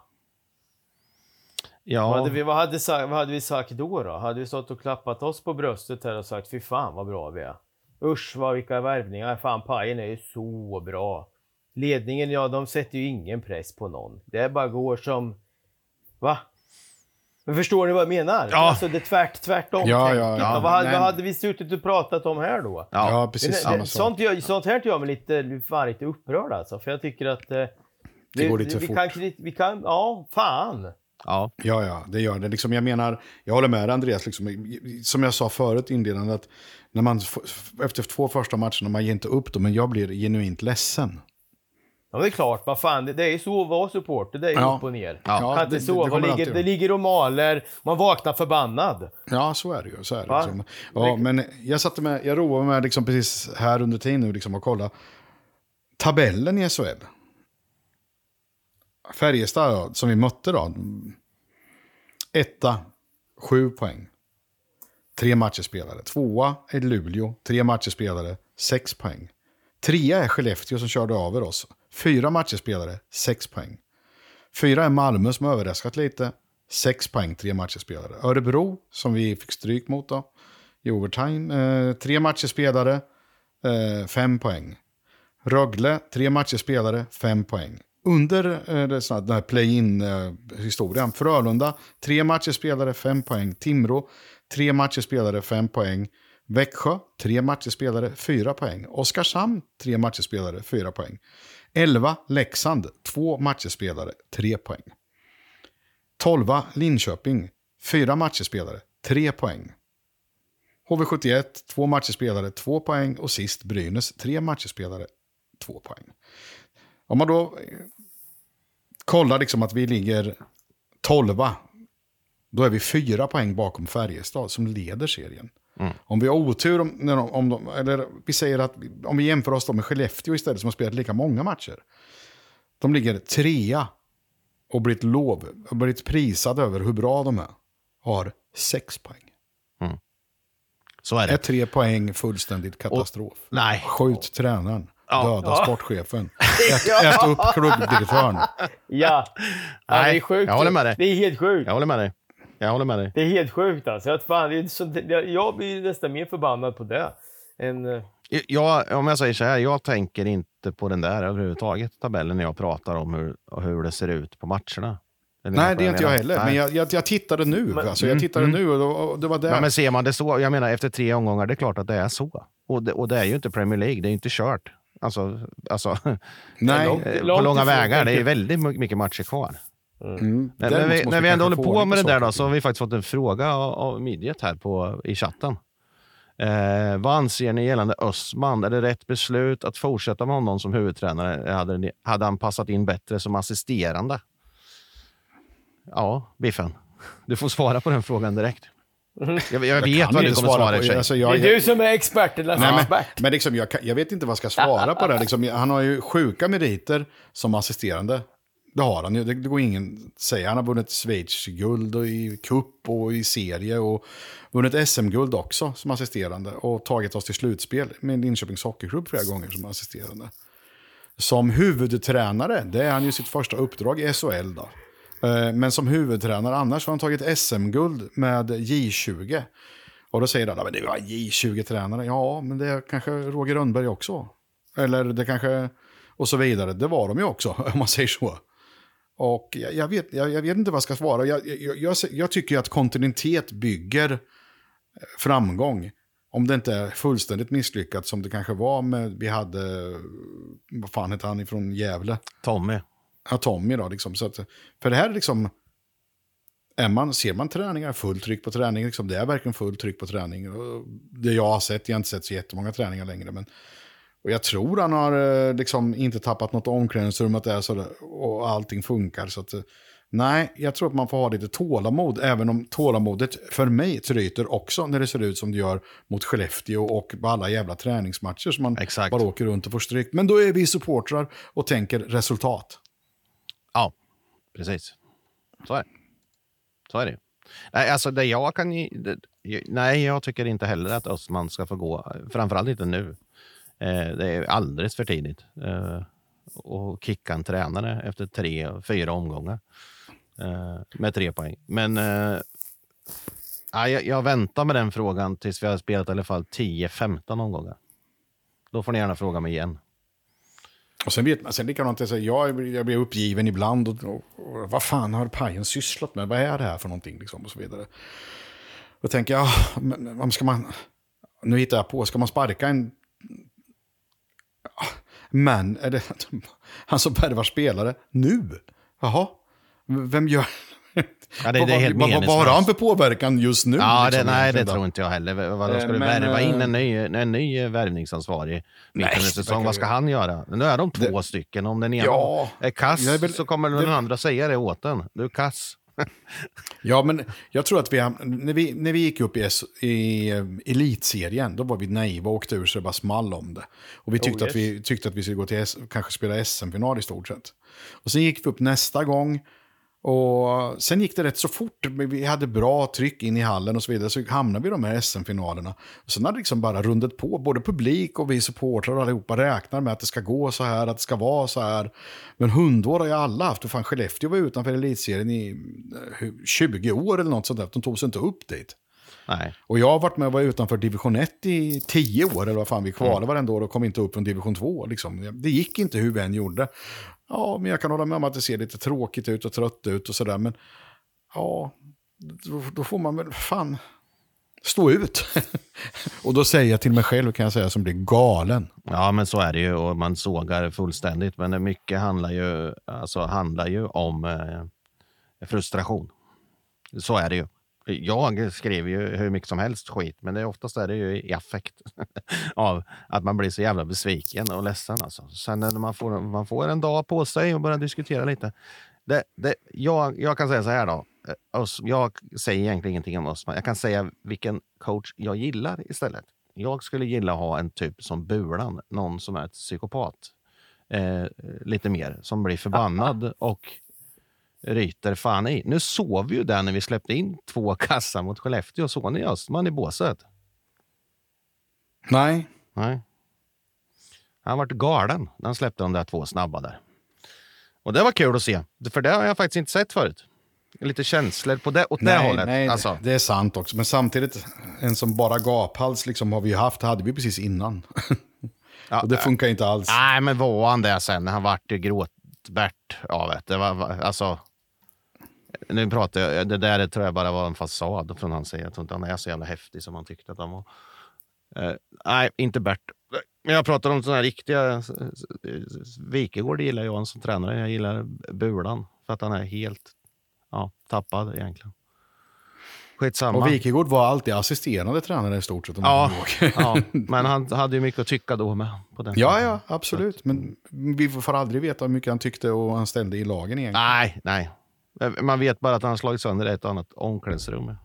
ja, hade vi, vad, hade, vad hade vi sagt då, då? Hade vi stått och klappat oss på bröstet här och sagt fy fan vad bra vi är. Usch vad vilka värvningar. Fan Pajen är ju så bra. Ledningen, ja de sätter ju ingen press på någon. Det bara går som... Va? Men förstår ni vad jag menar? Ja. Alltså det är tvärt, tvärtom Ja, ja, ja. Vad, hade, Nej. vad hade vi suttit och pratat om här då? ja, Ja, precis Det- samma det, sak. sånt, gör, sånt här gör mig lite, fan, lite upprörd alltså. För jag tycker att... Eh, Det går lite för vi fort. Kan, vi kan, ja, fan. Ja, Ja, ja, det gör det. Liksom, jag menar, jag håller med Andreas, liksom, som jag sa förut inledande, att när man, efter två första matcherna, man ger inte upp dem, men jag blir genuint ledsen. Ja, det är klart. Vad fan, det, det är ju så att vara supporter. Det är Ja. upp och ner. Ja, kan inte det- sova. det Det, ligger, det ligger och maler. Man vaknar förbannad. Ja, så är det ju. Så är det, liksom. ja, men jag satte med, jag roade mig liksom precis här under tiden nu liksom, att kolla tabellen i SHL. Färjestad då, som vi mötte då. Etta, sju poäng. Tre matcher spelade. Tvåa är Luleå, tre matcher spelade, sex poäng. Trea är Skellefteå som körde över oss. Fyra matcher spelade, sex poäng. Fyra är Malmö som har överraskat lite. Sex poäng, tre matcher spelade. Örebro, som vi fick stryk mot då, i overtime. Eh, tre matcher spelade, eh, fem poäng. Rögle, tre matcher spelade, fem poäng. Under eh, den här play-in-historien, eh, Frölunda, tre matcher spelade, fem poäng. Timrå, tre matcher spelade, fem poäng. Växjö, tre matcher spelade, fyra poäng. Oskarshamn, tre matcher spelade, fyra poäng. 11 Leksand, två matcher spelade, tre poäng. 12 Linköping, fyra matcher spelade, tre poäng. HV71, två matcher spelade, två poäng. Och sist Brynäs, tre matcher spelade, två poäng. Om man då kollar liksom att vi ligger 12, då är vi fyra poäng bakom Färjestad som leder serien. Om vi har otur, om, när de, om de, eller vi säger att om vi jämför oss med Skellefteå istället som har spelat lika många matcher. De ligger trea och blivit lov, och blivit prisade över hur bra de är. Har sex poäng. så är Är det. tre poäng fullständigt katastrof. Nej. Skjut tränaren. Ja. Döda Ja. sportchefen. Ät, ät upp klubbdirektören. Ja. ja det Nej, är sjukt. jag håller med dig. Det är helt sjukt. Jag håller med dig. Jag håller med dig. Det är helt sjukt alltså. Att fan, det är så, jag, jag blir nästan mer förbannad på det. Än, eh, Jag, om jag säger så här, jag tänker inte på den där överhuvudtaget, tabellen, när jag pratar om hur, hur det ser ut på matcherna. Eller Nej, det är inte jag heller. Nej. Men jag, jag, jag tittade nu. Men- alltså, jag tittade nu och, då- och det var där. Ja, men ser man det så, jag menar efter tre omgångar, det är klart att det är så. Och det, och det är ju inte Premier League, det är ju inte kört. Alltså, alltså Nej. långt- eh, på långt långa ifrån, vägar. Det är väldigt my- mycket matcher kvar. Mm. Men när Däremot vi, när vi ändå håller på med det där då, så har vi faktiskt fått en fråga av, av Midget här på, i chatten. Eh, vad anser ni gällande Östman? Är det rätt beslut att fortsätta med honom som huvudtränare? Hade, ni- hade han passat in bättre som assisterande? Ja, Biffen. Du får svara på den frågan direkt. Jag, jag, vet vad du kommer svara. på- alltså, Det jag- är du som är experternas Nej, men, expert. men liksom, jag, jag vet inte vad jag ska svara på det. Liksom, han har ju sjuka meriter som assisterande. Det har han ju. Det, det går ingen att säga. Han har vunnit Schweiz-guld i cup och i serie. Och vunnit SM-guld också som assisterande. Och tagit oss till slutspel med Linköpings Hockeyklubb flera gånger som assisterande. Som huvudtränare, det är han ju sitt första uppdrag i SHL då. Eh, men som huvudtränare annars har han tagit SM-guld med J20. Och då säger alla, men det var J20-tränare. Ja, men det är kanske Roger Rönnberg också. Eller det kanske, och så vidare. Det var de ju också, om man säger så. Och jag, jag, vet, jag, jag vet inte vad jag ska svara. Jag, jag, jag, jag tycker ju att kontinuitet bygger eh, framgång. Om det inte är fullständigt misslyckat som det kanske var med, vi hade, vad fan hette han ifrån Gävle? Tommy. Ja, Tommy då. Liksom. Så att, för det här är liksom, är man, ser man träningar, fullt tryck på träning, liksom, det är verkligen fullt tryck på träning. Och det jag har sett, jag har inte sett så jättemånga träningar längre, men och jag tror han har eh, liksom inte tappat något omklädningsrum, att det är så där, och allting funkar. Så att, eh, nej, jag tror att man får ha lite tålamod, även om tålamodet för mig tryter också när det ser ut som det gör mot Skellefteå och på alla jävla träningsmatcher som man Exakt. bara åker runt och får stryk. Men då är vi supportrar och tänker resultat. Precis. Så är det. Så är det. Nej, alltså det jag kan... det- Nej, jag tycker inte heller att Östman ska få gå. Framförallt inte nu. Eh, det är alldeles för tidigt. Eh, och kicka en tränare efter tre, fyra omgångar. Eh, med tre poäng. Men eh, jag, jag väntar med den frågan tills vi har spelat i alla fall 10-15 omgångar. Då får ni gärna fråga mig igen. Och sen vet man, sen likadant, jag, jag, blir- jag blir uppgiven ibland. Och, och, och, vad fan har Pajen sysslat med? Vad är det här för någonting? Liksom, och så vidare. Då tänker jag, ja, men, men ska man... Nu hittar jag på, ska man sparka en... Ah, men, är det han alltså, som värvar spelare nu? Jaha, vem gör... Ja, det- det är helt vad, vad, vad har han för påverkan just nu? Ja, liksom, det, nej, det tror inte jag heller. Vad Eh, ska du men, värva in eh, en ny, en ny eh, värvningsansvarig mitt under det säsong? Vad ska han göra? Nu är de två stycken. Om den ena Ja, är kass väl- så kommer den det- andra säga det åt den. Du är kass. Ja, men jag tror att vi, när vi, när vi gick upp i, S, i eh, elitserien, då var vi naiva och åkte ur så det bara small om det. Och vi tyckte, Oh, att, vi, tyckte att vi skulle gå till S, kanske spela SM-final i stort sett. Och sen gick vi upp nästa gång. Och sen gick det rätt så fort. Vi hade bra tryck in i hallen och så vidare. Så hamnade vi i de här SM-finalerna. Och sen hade liksom bara rundat på. Både publik och vi supportrar och allihopa räknar med att det ska gå så här, att det ska vara så här. Men hundår har ju alla haft. Och fan, Skellefteå var utanför elitserien i eh, 20 år eller något sånt där. De tog sig inte upp dit. Nej. Och jag har varit med och var utanför division 1 i 10 år, eller vad fan vi kvalade varenda år och kom inte upp från division 2. Liksom. Det gick inte hur vi än gjorde. Ja, men jag kan hålla med om att det ser lite tråkigt ut och trött ut och sådär, men ja, då, då får man väl fan stå ut. och då säger jag till mig själv, kan jag säga, som blir galen. Ja, men så är det ju och man sågar fullständigt. Men mycket handlar ju, alltså, handlar ju om eh, frustration. Så är det ju. Jag skriver ju hur mycket som helst skit, men det är oftast är det ju i affekt av att man blir så jävla besviken och ledsen. Alltså. Sen när man får, man får en dag på sig och börja diskutera lite. Det, det, jag, jag kan säga så här då. Eh, Jag säger egentligen ingenting om Östman. Jag kan säga vilken coach jag gillar istället. Jag skulle gilla att ha en typ som Bulan, någon som är ett psykopat. Eh, lite mer, som blir förbannad och ryter fan i. Nu sov ju den när vi släppte in två kassar mot Skellefteå. Såg ni Östman i båset? Nej, Nej. Han vart galen när han släppte de där två snabba där. Och det var kul att se, för det har jag faktiskt inte sett förut. Lite känslor på det, åt det nej, hållet. nej alltså, det är sant också. Men samtidigt, en som bara gaphals liksom har vi haft, hade vi precis innan. ja, och det funkar inte alls. Nej, men var han det sen när han vart ju gråtbärt av det? det var- alltså, nu pratar jag, det där tror jag bara var en fasad från hans sida. Jag tror inte han är så jävla häftig som han tyckte att han var. Eh, nej, inte Bert. Men jag pratar om sådana här riktiga... Wikegård gillar jag som tränare. Jag gillar Bulan för att han är helt ja, tappad egentligen. Skitsamma. Och Wikegård var alltid assisterande tränare i stort sett. om Ja, ja, men han hade ju mycket att tycka då med. På den ja, tiden. ja, absolut. Men vi får aldrig veta hur mycket han tyckte och han ställde i lagen egentligen. Nej, nej. Man vet bara att han har slagit sönder ett och annat omklädningsrum.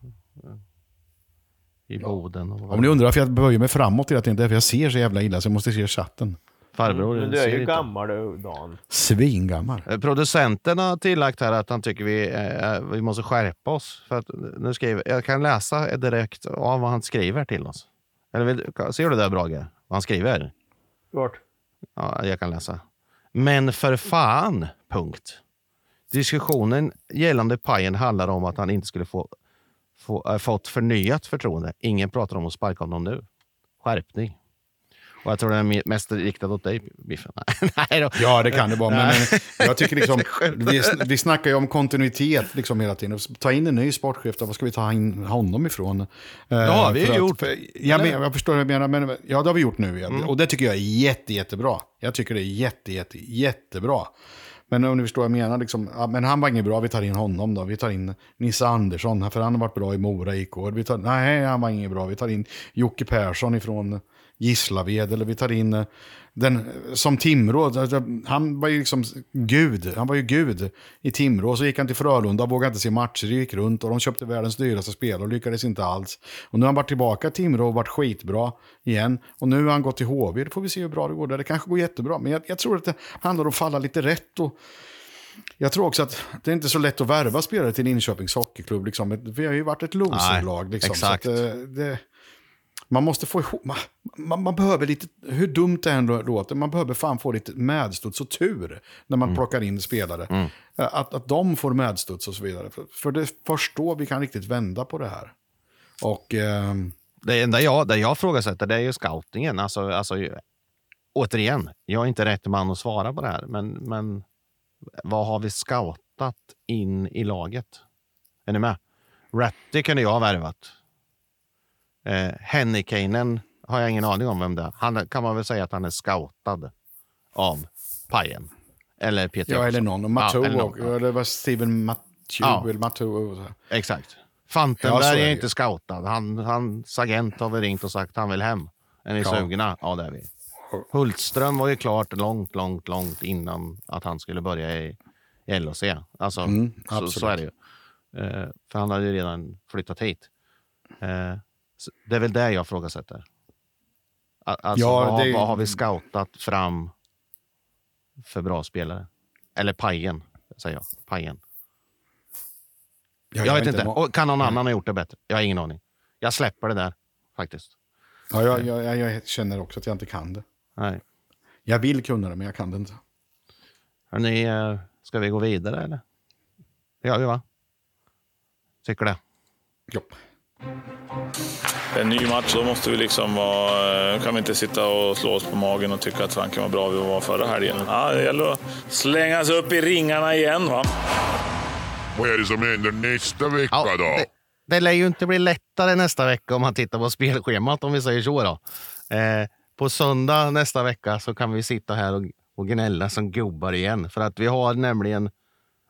I Boden. Och Om ni undrar varför jag böjer mig framåt hela tiden, det är för jag ser så jävla illa så jag måste se chatten. Farbror Men du är ser ju inte. gammal du, Dan. Svingammal. Eh, Producenten har tillagt här att han tycker vi, eh, vi måste skärpa oss. För att nu skriver, jag kan läsa direkt av vad han skriver till oss. Eller vill, ser du det Brage? Vad han skriver? Vart? Ja, jag kan läsa. Men för fan, punkt. Diskussionen gällande Pajen handlar om att han inte skulle få, få äh, fått förnyat förtroende. Ingen pratar om att sparka honom nu. Skärpning. Och jag tror den är mest riktad åt dig, Biffen. Nej då. Ja, det kan det vara. Men, men jag tycker liksom, vi, vi snackar ju om kontinuitet liksom hela tiden. Ta in en ny sportchef, då, var ska vi ta in honom ifrån? Eh, Ja, vi har för att- gjort. För, jag, men, jag förstår vad jag menar, men ja, det har vi gjort nu. Mm. Och det tycker jag är jätte, jättebra. Jag tycker det är jätte, jätte, jättebra. Men om ni förstår vad jag menar, liksom, ja, men han var inget bra, vi tar in honom då. Vi tar in Nisse Andersson, för han har varit bra i Mora IK. Vi tar, nej, han var inget bra. Vi tar in Jocke Persson ifrån Gislaved, eller vi tar in eh, den som Timrå. alltså, Han var ju liksom gud, han var ju gud i Timrå. Så gick han till Frölunda, vågade inte se matcher, gick runt och de köpte världens dyraste spelare och lyckades inte alls. Och nu har han varit tillbaka i Timrå och varit skitbra igen. Och nu har han gått till HV, då får vi se hur bra det går där. Det kanske går jättebra, men jag, jag tror att det handlar om att falla lite rätt. Och, jag tror också att det är inte så lätt att värva spelare till Linköpings hockeyklubb. Liksom. Vi har ju varit ett loserlag. Liksom, exakt. Så att, eh, det, man måste få ihop, man, man, man behöver lite, hur dumt det än låter, man behöver fan få lite medstuds och tur när man plockar in spelare. Eh, Att, att de får medstuds och så vidare. För, för det är först då vi kan riktigt vända på det här. Och ehm, Det enda jag, det jag frågasätter det är ju scoutingen. Alltså, alltså, återigen, jag är inte rätt man att svara på det här. Men, men vad har vi scoutat in i laget? Är ni med? Ratty kunde jag ha värvat. Eh, Hennikainen har jag ingen aning om vem det är. Han kan man väl säga att han är scoutad av Pajen. Eller Peter ja, eller någon. Matou, eller någon, och, ja. det var Steven Matthew, Ja. eller Matou. Exakt. Ja, Fantenberg är det är inte scoutad. Han, hans agent har väl ringt och sagt att han vill hem. Är ni Ja. sugna? Ja, det är vi. Hultström var ju klart långt, långt, långt innan att han skulle börja i, i LHC. Alltså, Mm, så, så är det ju. Eh, för han hade ju redan flyttat hit. Eh, så det är väl det jag frågasätter. A- Alltså, Ja, vad, det- vad har vi scoutat fram för bra spelare? Eller Pajen, säger jag. Pajen. Ja, Jag, är vet inte. Och kan någon annan ha gjort det bättre? Jag har ingen aning. Jag släpper det där faktiskt. Ja, jag, jag, jag, jag känner också att jag inte kan det. Nej. Jag vill kunna det, men jag kan det inte. Hörrni, eh, ska vi gå vidare eller? Det gör vi va? Tycker det. Ja. En ny match, då måste vi liksom vara, kan vi inte sitta och slå oss på magen och tycka att fanken vad bra vi var förra helgen. Ja, det gäller att slänga sig upp i ringarna igen. Va? Vad är det som händer nästa vecka Ja, då? det, det lär ju inte bli lättare nästa vecka om man tittar på spelschemat om vi säger så. Då. Eh, på söndag nästa vecka så kan vi sitta här och, och gnälla som gubbar igen. För att vi har nämligen,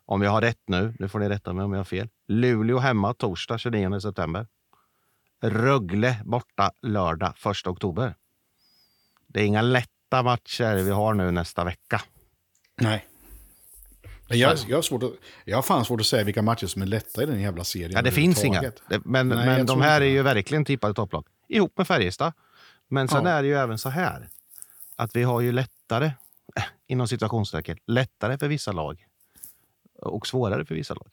om jag har rätt nu, nu får ni rätta mig om jag har fel, Luleå hemma torsdag 29 september. Rögle borta lördag 1 oktober. Det är inga lätta matcher vi har nu nästa vecka. Nej. Jag, jag, har svårt att, jag har fan svårt att säga vilka matcher som är lätta i den jävla serien. Ja, det finns inga. Det, men Nej, men de här är ju verkligen tippade topplag. Ihop med Färjestad. Men sen Ja. är det ju även så här. Att vi har ju lättare, inom situationstecken, lättare för vissa lag. Och svårare för vissa lag.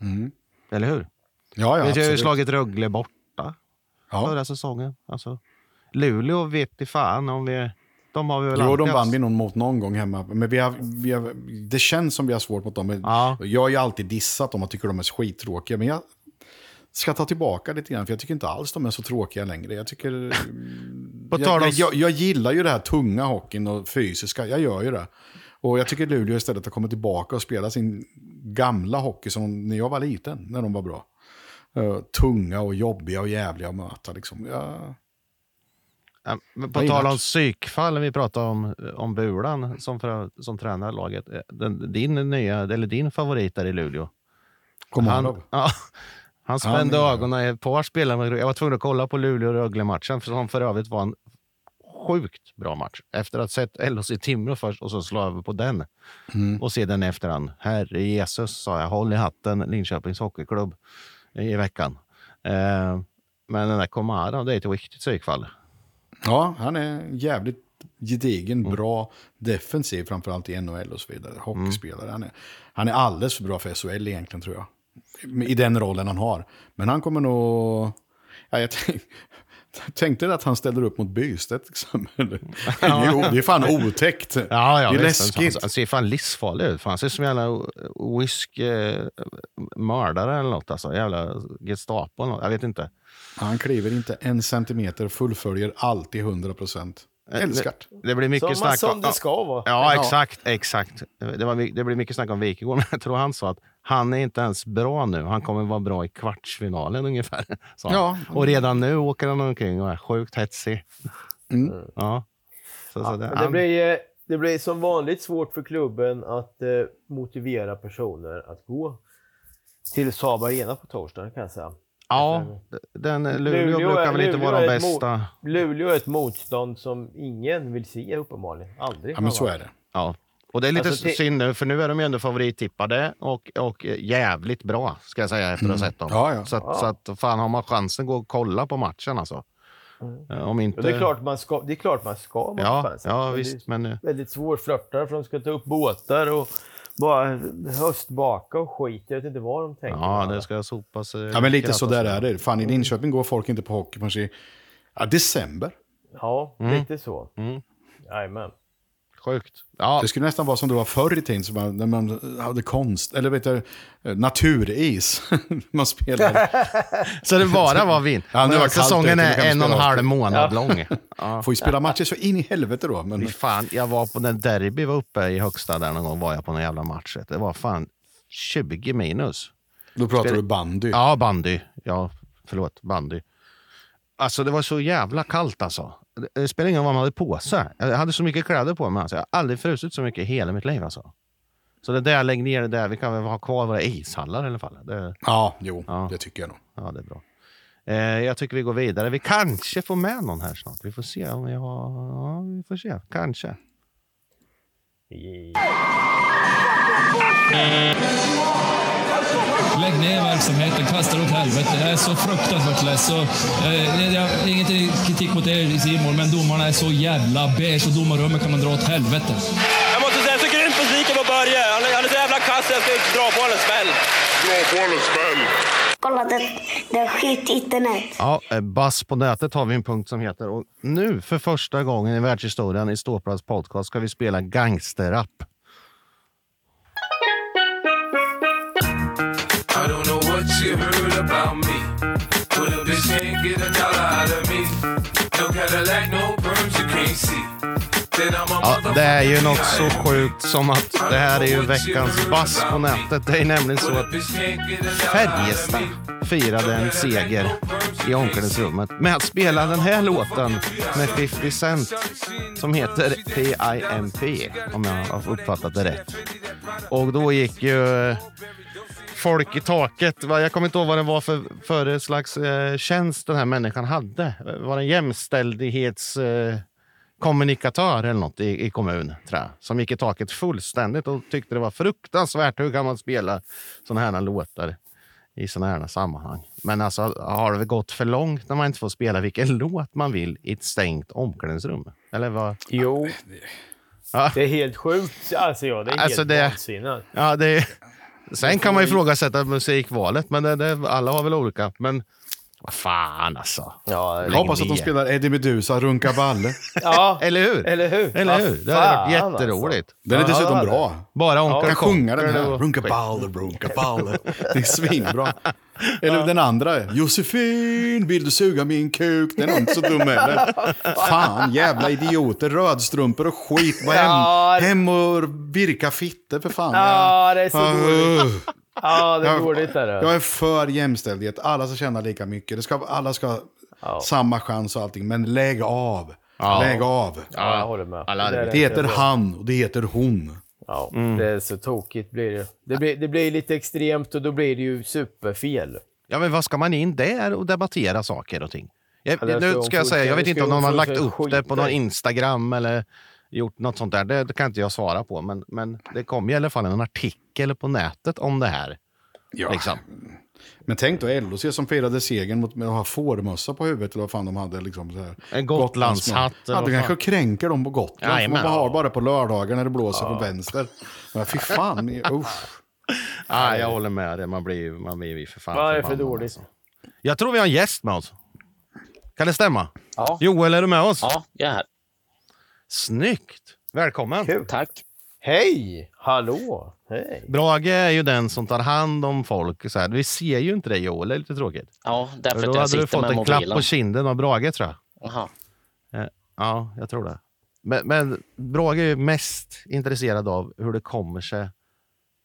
Mm. Eller hur? Ja, ja, vi har ju slagit Rögle borta Ja. förra säsongen. Alltså, Luleå vet i fan om vi... De har vi väl Jo, de vann vi nog mot någon gång hemma. Men vi har, vi har, det känns som vi har svårt mot dem. Ja. Jag har ju alltid dissat dem och tycker de är skittråkiga. Men jag ska ta tillbaka lite grann, för jag tycker inte alls de är så tråkiga längre. Jag tycker... Jag, jag, jag, jag gillar ju det här tunga hockeyn och fysiska. Jag gör ju det. Och jag tycker Luleå istället har kommit tillbaka och spelat sin gamla hockey som när jag var liten, när de var bra. Eh, tunga och jobbiga och jävliga att möta. Liksom. Jag, Ja, på tal om psykfall, vi pratade om, om Bulan som, för, som tränar laget. Eh, Den, din, nya, eller din favorit där i Luleå. Komarov. Han, ja, han spände Han ögonen i ett par spelare. Jag var tvungen att kolla på Luleå-Rögle-matchen, för som för övrigt var en sjukt bra match. Efter att ha sett LHC Timrå först och så slå över på den Mm. och se den efterhand. Herre Jesus, sa jag. Håll i hatten, Linköpings Hockeyklubb i veckan. Eh, men den där Komarov, det är ett riktigt psykfall. Ja, han är jävligt gedigen, Mm. bra defensiv, framförallt i NHL och så vidare. Hockeyspelare. Han, är, han är alldeles för bra för SHL egentligen, tror jag. I den rollen han har. Men han kommer nog... Ja, jag tänk, tänkte att han ställer upp mot Bystedt. Liksom. Jo, det är fan otäckt. Ja, ja, det är visst. Läskigt. han ser fan livsfarlig ut. Han ser som en jävla whisky eh, eller något. Alltså. Jävla Gestapo eller något. Jag vet inte. Han kliver inte en centimeter, fullföljer alltid 100 procent. Älskar det. Det blir mycket Som, snack som det ska vara. Ja, exakt. exakt. Det, var, det blir mycket snack om Wikegård, men jag tror han sa att han är inte ens bra nu. Han kommer vara bra i kvartsfinalen ungefär. sa han. Ja. Och redan nu åker han omkring och är sjukt hetsig. Mm. Ja. Så, så det, Men det, han, blir, eh, det blir som vanligt svårt för klubben att eh, motivera personer att gå till Saab Arena på torsdag kan jag säga. Ja, den, Luleå, Luleå brukar är- väl inte Luleå vara de bästa. Luleå är ett motstånd som ingen vill se uppenbarligen. Aldrig. Ja, men så är det. Ja. Och det är lite Alltså, synd nu, för nu är de ju ändå favorittippade och, och jävligt bra, ska jag säga, efter att ha sett dem. Mm. Ja, ja. Så, att, så att fan har man chansen, gå och kolla på matchen alltså. Eh, Om inte... Och det, är klart man ska, det är klart man ska vara Ja, ja visst, Det är men... eh, väldigt svårflörtare för de ska ta upp båtar och bara höstbaka och skit. Jag vet inte vad de tänker. Ja, det ska sopas. Ja, men lite krattas så där och- är det. Fan, i Linköping går folk inte på hockey förrän i ja, december. Ja, lite så. Mm. Jajamän. Sjukt. Ja, Det skulle nästan vara som det var förr i tiden, man, när man hade konst, eller vet jag, eh, naturis. man spelade. så det bara var vin. Ja, nu var Säsongen är en och en halv månad lång. Ja. Får ju spela matcher så in i helvete då. Men fan, jag var på när Derby var uppe i högsta där någon gång var jag på någon jävla match. Det var fan 20 minus. då pratar du bandy. Ja, bandy. Ja, förlåt, bandy. Alltså det var så jävla kallt alltså. Det- spelar ingen roll vad man hade på sig. Jag hade så mycket kläder på mig. Alltså. Jag har aldrig frusit så mycket i hela mitt liv. Alltså. Så det där, lägg ner det där. Vi kan väl ha kvar våra ishallar i alla fall. Det, Ja, jo, Ja. det tycker jag nog. ja, det är bra. Eh, jag tycker vi går vidare. Vi kanske får med någon här snart. Vi får se om vi har... Ja, vi får se. Kanske. Lägg ner verksamheten, kasta åt helvete. Jag är så fruktansvärt less. Och, eh, jag har ingen kritik mot er Simon, men domarna är så jävla beige och domarrummet kan man dra åt helvete. Jag måste säga, jag är så grymt besviken på Börje. Han är, han är så jävla kass, jag ska dra på honom smäll. Dra på en smäll. Kolla, det, det är skit internet. Ja, eh, Bass på nätet har vi en punkt som heter. Och nu för första gången i världshistorien i Ståplads podcast ska vi spela gangsterrap. About me. But a bitch can't get a dollar out of me. No Cadillac, no perms you can't see. Ja, det är ju något så sjukt som att det här är ju veckans Bass på nätet. Det är nämligen så att Färjestad firade en seger i omklädningsrummet med att spela den här låten med 50 Cent som heter P.I.M.P. om jag har uppfattat det rätt. Och då gick ju folk i taket. Va, Jag kommer inte ihåg vad det var för, för slags eh, tjänst den här människan hade. Var det en jämställdhets... Eh, eller något i, i kommun, tror jag, som gick i taket fullständigt och tyckte det var fruktansvärt. Hur kan man spela såna här låtar i såna här sammanhang? Men alltså, har det gått för långt när man inte får spela vilken låt man vill i ett stängt omklädningsrum? Eller vad? Jo. Ja. Det är helt sjukt, alltså jag. Det är Alltså, helt det- vansinnigt. Ja, det är... Sen kan man ifrågasätta musikvalet, men det, det, alla har väl olika. Men vad fan alltså. Ja, Jag hoppas att de spelar Eddie Meduza, Runka Balle. ja Eller hur? eller hur? Eller hur? Det hade varit fan, jätteroligt. Den är Ja, dessutom bra. Bara Onkel kan sjunga den här. Runka Balle, Runka Balle. Det är svinbra. Eller den andra. Josefin, vill du suga min kuk? Den är inte så dum heller. Fan, jävla idioter. Rödstrumpor och skit. Hem, Ja, hem och virka fitter för fan. Ja, det är så uh. Ja, det är dåligt är det. Jag är för jämställdhet. Alla ska tjäna lika mycket. Det ska, alla ska samma chans och allting. Men lägg av. Ja. Lägg av. Ja, jag håller med. Alla Det Det heter bra. han och det heter hon. Ja, Mm. det är så tokigt blir det. Det blir, det blir lite extremt och då blir det ju superfel. Ja, men vad ska man in där och debattera saker och ting? Jag, Ja, det nu ska jag säga, jag vet inte om någon har lagt upp det på någon. Instagram eller gjort något sånt där. Det, det kan inte jag svara på. Men, men det kom i alla fall en artikel på nätet om det här. Ja. Liksom. Men tänk då LHC som firade segern mot, med att ha fårmössa på huvudet eller vad fan de hade. Liksom, så här. En Gotlandshatt, Ja, det kanske kränker dem på Gotland. Jajamän. man har bara på lördagar när det blåser från vänster. Men fy fan, usch. Ja, jag håller med dig. Man blir, man blir för fan Vad är för dåligt? alltså. Jag tror vi har en gäst med oss. Kan det stämma? Ja. Joel, är du med oss? Ja, jag är här. Snyggt! Välkommen! Kul. Tack. Hej! Hallå! Hej! Brage är ju den som tar hand om folk. Så här. Vi ser ju inte dig Joel, det är lite tråkigt. Ja, därför Då att jag hade du fått en klapp på kinden av Brage tror jag. Jaha. Eh, Ja, jag tror det. Men, men Brage är ju mest intresserad av hur det kommer sig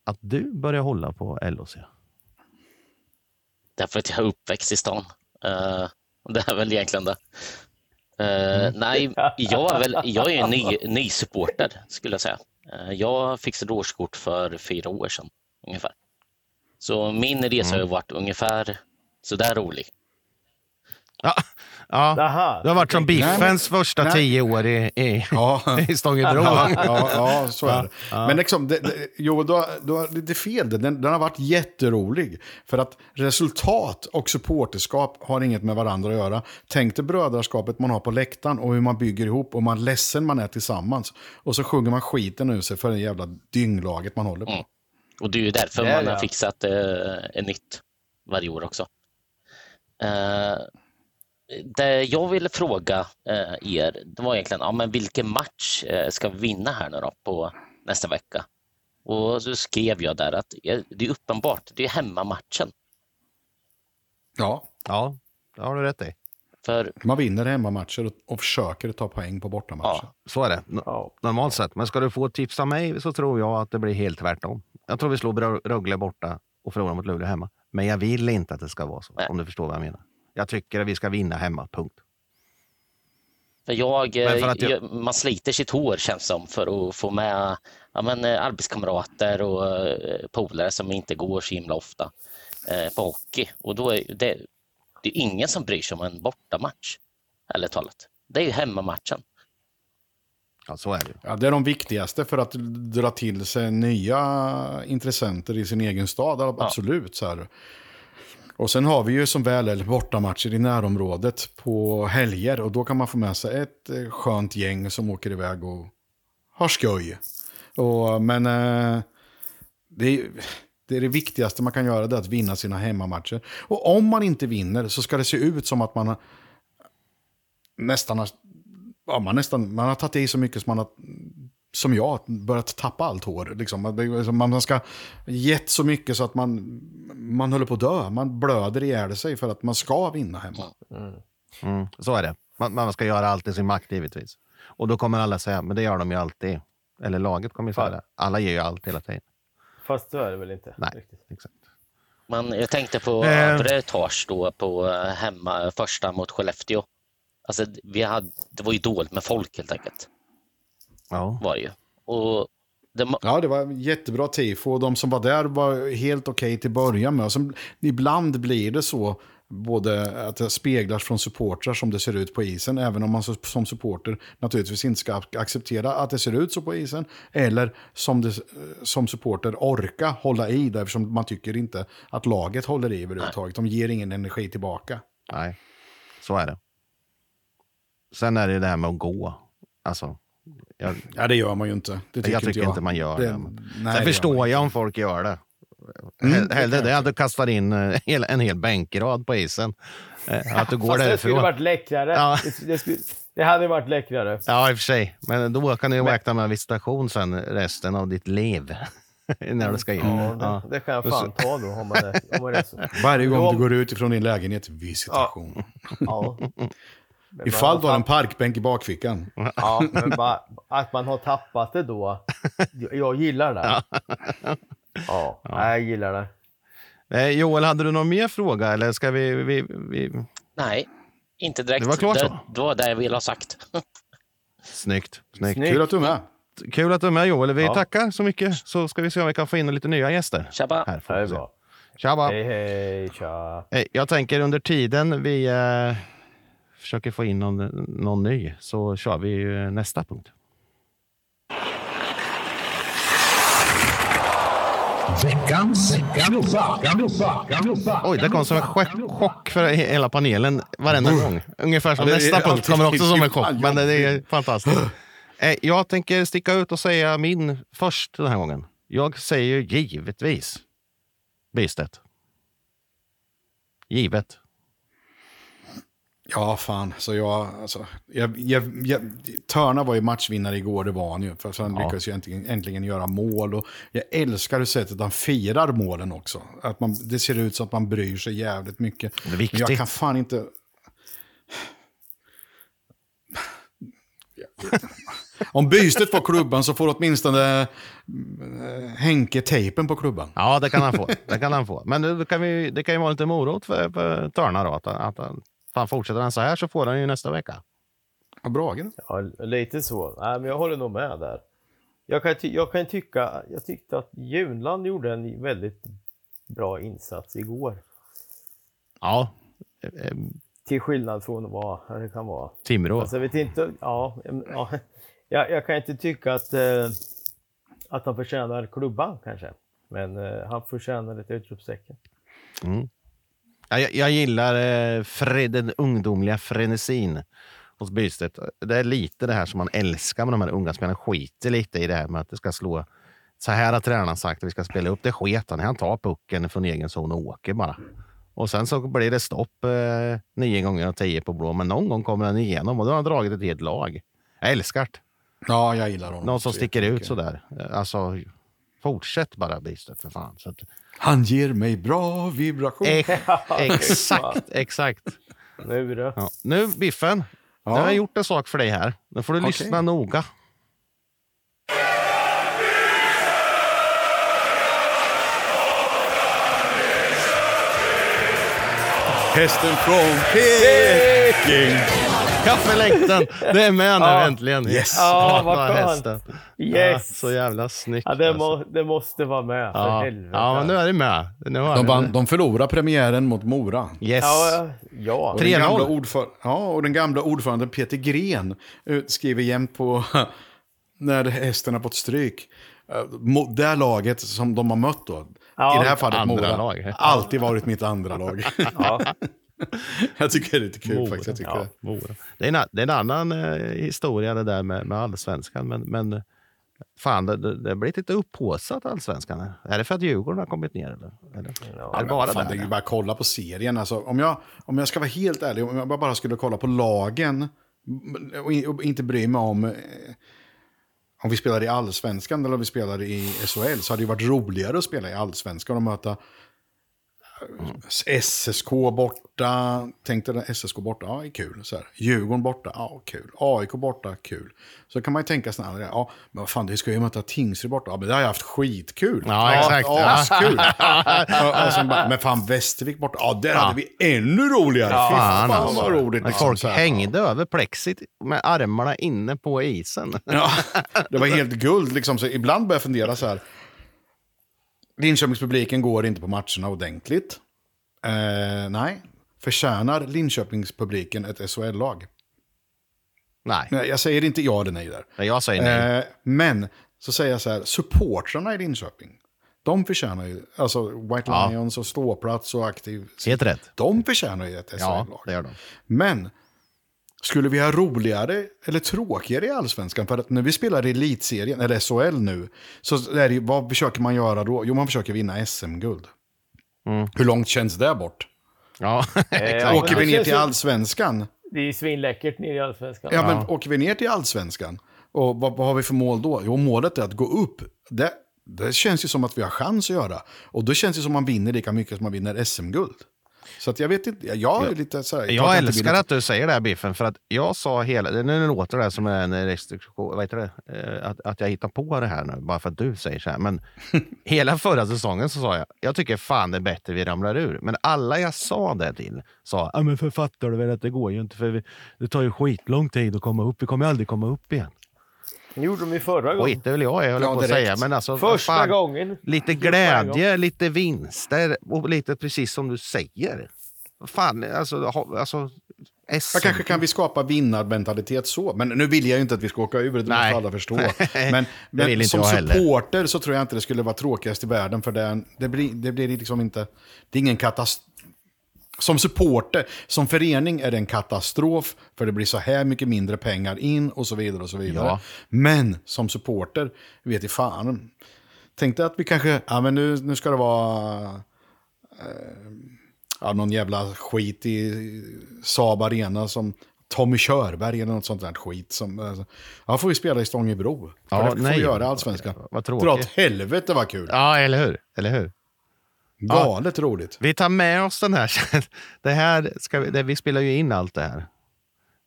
att du börjar hålla på LOC. Därför att jag är uppväxt i stan. Eh, det är väl egentligen det. Mm. Nej, jag är, väl, jag är ny, ny supporter skulle jag säga. Eh, jag fixade årskort för fyra år sedan ungefär. Så min resa Mm. har varit ungefär sådär rolig. Ja, ja. Aha. Du har varit som Nej, Biffens första nej. tio år i, i, Ja. i Stångebro. Ja, ja, ja, så är det. Ja. Men liksom, det, det, jo, du har, du har lite fel. Den, den har varit jätterolig. För att resultat och supporterskap har inget med varandra att göra. Tänk dig brödraskapet man har på läktaren och hur man bygger ihop och man ledsen man är tillsammans. Och så sjunger man skiten ur sig för det jävla dynglaget man håller på. Mm. Och det är ju därför Det är man det, har fixat eh, nytt varje år också. Eh, det jag ville fråga eh, er, det var egentligen, ja, men vilken match eh, ska vi vinna här nu då på nästa vecka? Och så skrev jag där att eh, det är uppenbart, det är hemmamatchen. Ja, Ja, det har du rätt i. För man vinner hemmamatcher och, och försöker ta poäng på bortamatcher. ja, Så är det. Normalt sett. Men ska du få ett tips av mig så tror jag att det blir helt tvärtom. Jag tror vi slår Rögle borta och förlorar mot Luleå hemma. Men jag vill inte att det ska vara så, Nej. om du förstår vad jag menar. Jag tycker att vi ska vinna hemma, punkt. för jag, eh, Men för att jag- jag, man sliter sitt hår känns som för att få med ja, men, eh, arbetskamrater och eh, polare som inte går så himla ofta eh, på hockey. Och då är det, det är ingen som bryr sig om en bortamatch, ärligt talat. Det är ju hemmamatchen. Ja, så är det. Ja, det är de viktigaste för att dra till sig nya intressenter i sin egen stad. Absolut. Så här. Och sen har vi ju som väl är bortamatcher i närområdet på helger. Och då kan man få med sig ett eh, skönt gäng som åker iväg och har skoj. Och, men eh, det, är, det är det viktigaste man kan göra, det är att vinna sina hemmamatcher. Och om man inte vinner så ska det se ut som att man har, nästan har ja, man, nästan, man har tagit i så mycket som man har, som jag, börjat tappa allt hår. Liksom. Man- Man ska gett så mycket så att man, man håller på att dö. Man blöder ihjäl sig för att man ska vinna hemma. Mm, så är det. Man, man ska göra allt i sin makt givetvis. Och då kommer alla säga, men det gör de ju alltid. Eller laget kommer ju säga det. Alla ger ju allt hela tiden. Fast så är det väl inte? Nej, riktigt. exakt. Men jag tänkte på Eh. övre etage då på eh, hemma, första mot Skellefteå. Alltså, vi hade, det var ju dåligt med folk helt enkelt. Ja. Var det ju. Och det, Ja, det var jättebra tifo. Och de som var där var helt okej till början med. Sen, ibland blir det så, både att det speglas från supportrar som det ser ut på isen, även om man som supporter naturligtvis inte ska acceptera att det ser ut så på isen, eller som, det, som supporter orka hålla i det, eftersom man tycker inte att laget håller i överhuvudtaget. De ger ingen energi tillbaka. Nej, så är det. Sen är det det här med att gå. Alltså, jag, Ja, det gör man ju inte. Det jag tycker inte man gör det. Det- nej, Sen det förstår jag om folk gör det. Mm, Hell- det Hellre det jag att du kastar in eh, en hel bänkrad på isen. Eh, Att du går Fast det därifrån. skulle varit läckrare. Ja. Det, det, skulle, det hade varit läckrare. Ja, i och för sig. Men då kan du ju räkna med visitation sen resten av ditt liv. När du ska in. Ja, det, Ja. det kan jag fan ta då om man är, om man är så. Varje gång du går ut ifrån din lägenhet, visitation. Ja. Men Ifall du har en parkbänk i bakfickan. Ja, men bara, att man har tappat det då. Jag, gillar det. Ja, Nej, jag gillar det. Eh, Joel, hade du någon mer fråga? Eller ska vi... vi, vi... nej, Inte direkt. Det var klart det, så. det var det jag ville ha sagt. Snyggt. Snyggt. Snyggt. Kul att du är med. Kul att du är med Joel. Vi Ja. tackar så mycket. Så ska vi se om vi kan få in lite nya gäster. Tjabba! Här får vi se. bra. Tjaba! Hej, hej, tja. Eh, Jag tänker under tiden vi eh, försöker få in någon, någon ny så kör vi nästa punkt. Veckans knuffa. Oj, det kom som en chock, för hela panelen varenda gång. Ungefär som Ja, nästa punkt kommer också som en chock. Men det är fantastiskt. Eh, Jag tänker sticka ut och säga min först den här gången. Jag säger ju givetvis Bystedt. Givet. Ja, fan. Så jag, alltså, jag, jag, jag, Törna var ju matchvinnare igår, det var han ju. För han Ja. lyckades ju äntligen, äntligen göra mål. Och jag älskar sättet han firar målen också. Att man, det ser ut som att man bryr sig jävligt mycket. Det är viktigt. Men jag kan fan inte... Om Bystedt får klubban så får åtminstone eh, Henke tejpen på klubban. Ja, det kan han få. Det kan han få. Men det kan, vi, det kan ju vara lite morot för, för Törna då. Att, att, fan, fortsätter han så här så får han ju nästa vecka. Ja, bra, Agnes. Ja, lite så. Nej, men jag håller nog med där. Jag kan, ty- jag kan tycka, jag tyckte att Junland gjorde en väldigt bra insats igår. Ja. Till skillnad från vad det kan vara. Timrå. Alltså, jag vet inte, ja, ja, jag, jag kan inte tycka att, eh, att han förtjänar klubban kanske. Men eh, han förtjänar ett utropstecken. Mm. Ja, jag, jag gillar eh, fre, den ungdomliga frenesin hos Bystedt. Det är lite det här som man älskar med de här unga spelarna. Skiter lite i det här med att det ska slå. Så här har tränaren sagt att vi ska spela upp. Det sket han. Han tar pucken från egen zon och åker bara. Och sen så blir det stopp eh, nio gånger och tio på blå. Men någon gång kommer den igenom och då har han dragit ett helt lag. Jag älskar det. Ja, jag gillar honom. Någon som sticker ut sådär. Alltså, fortsätt bara Bystedt för fan. Så att, Han ger mig bra vibration. Ex- exakt, exakt. Nu då? Ja. Nu Biffen, Ja. nu har jag gjort en sak för dig här. Nu får du Okej. lyssna noga. Hästen från Peking. Kaffelängten, det är med nu Ja. äntligen. Yes. Ja, vad skönt. hästen. Yes. Ja, så jävla snyggt. Ja, det, alltså. må, det måste vara med, för ja. helvete. ja, men nu är det med. Nu har De, vann, det. de förlorar premiären mot Mora. Yes. Ja, ja. Och den, 3-0. gamla ordför, ja, och den gamla ordföranden Peter Gren eh, skriver jämt på när hästen har fått stryk. Eh, Det laget som de har mött då, Ja, i det här fallet andra Mora, lag. alltid varit mitt andra lag. Ja. jag tycker det är lite kul Mora. faktiskt. Jag tycker Ja. det. Mora. Det, är en, det är en annan eh, historia det där med, med allsvenskan. Men, men fan, det, det, det blir lite upphaussat allsvenskan. Är det för att Djurgården har kommit ner? Eller? eller? Ja, är det bara Fan, där? det är ju bara kolla på serien. Alltså, om, jag, om jag ska vara helt ärlig, om jag bara skulle kolla på lagen och och inte bry mig om eh, om vi spelar i allsvenskan eller om vi spelar i SHL så hade det varit roligare att spela i allsvenskan och möta eh, SSK borta. Tänkte SSK borta, ja, är kul. Så här. Djurgården borta, ja, kul. AIK borta, kul. Så kan man ju tänka sig, ja, men vad fan, det ska ju möta Tingsryd borta. Ja, men det har jag haft skitkul. Ja, exakt. Ja, askul. och, och sen bara, men fan, Västervik borta, ja, där hade vi ännu roligare. Ja, Fy fan, fan alltså. vad roligt. Liksom, folk hängde över plexit med armarna inne på isen. Ja, det var helt guld. Liksom. Så ibland börjar jag fundera så här. Linköpingspubliken går inte på matcherna ordentligt. Eh, nej. Förtjänar Linköpingspubliken ett SHL-lag? Nej, Nej, Jag säger inte ja eller nej där. Nej, jag säger nej. Eh, men så säger jag så här, supportrarna i Linköping, de förtjänar ju, alltså White Ja. Lions och ståplats och aktiv, Helt rätt. de förtjänar ju ett Ja, SHL-lag. det gör de. Men skulle vi ha roligare eller tråkigare i allsvenskan? För att när vi spelar i elitserien, eller SHL nu, så är det, vad försöker man göra då? Jo, man försöker vinna SM-guld. Mm. Hur långt känns det bort? Ja, Eh, exakt. Åker vi ner till allsvenskan? Det är svinläckert nere i Allsvenskan. Ja, men åker vi ner till allsvenskan? Och vad, vad har vi för mål då? Jo, målet är att gå upp. Det, det känns ju som att vi har chans att göra. Och då känns det som att man vinner lika mycket som man vinner SM-guld. Så att jag vet inte, jag är lite så här, Jag, inte älskar att du säger det här Biffen, för att jag sa hela... Nu låter det som en restriktion, vad heter det? Eh, Att, att jag hittar på det här nu, bara för att du säger så här. Men hela förra säsongen så sa jag, jag tycker fan det är bättre vi ramlar ur. Men alla jag sa det till sa, ja men författar du väl att det går ju inte, för vi, det tar ju skitlång tid att komma upp. Vi kommer aldrig komma upp igen. Det gjorde de ju förra gången. Skit det väl jag, jag höll Ja, på att direkt. säga. Men alltså, Första fan, gången. Lite glädje, lite vinster och lite precis som du säger. Fan, alltså, alltså Ja, kanske kan vi skapa vinnarmentalitet så. Men nu vill jag ju inte att vi ska åka ur, det Nej. måste alla förstå. Men, men som jag heller. supporter så tror jag inte det skulle vara tråkigast i världen. För det, är- det, blir, det blir liksom inte... Det är ingen katastrof. Som supporter, som förening är det en katastrof. För det blir så här mycket mindre pengar in och så vidare. och så vidare. Ja. Men som supporter, vet i fan. Tänkte att vi kanske, ja men nu, nu ska det vara eh, ja, någon jävla skit i Saab Arena som Tommy Körberg eller något sånt där skit. Som, alltså, ja, får vi spela i Stångebro. Ja, det får nej. vi göra allsvenskan. Vad Dra åt helvete vad kul. Ja, eller hur? Eller hur? Galet roligt. Vi tar med oss den här. Det här ska vi, det, vi spelar ju in allt det här.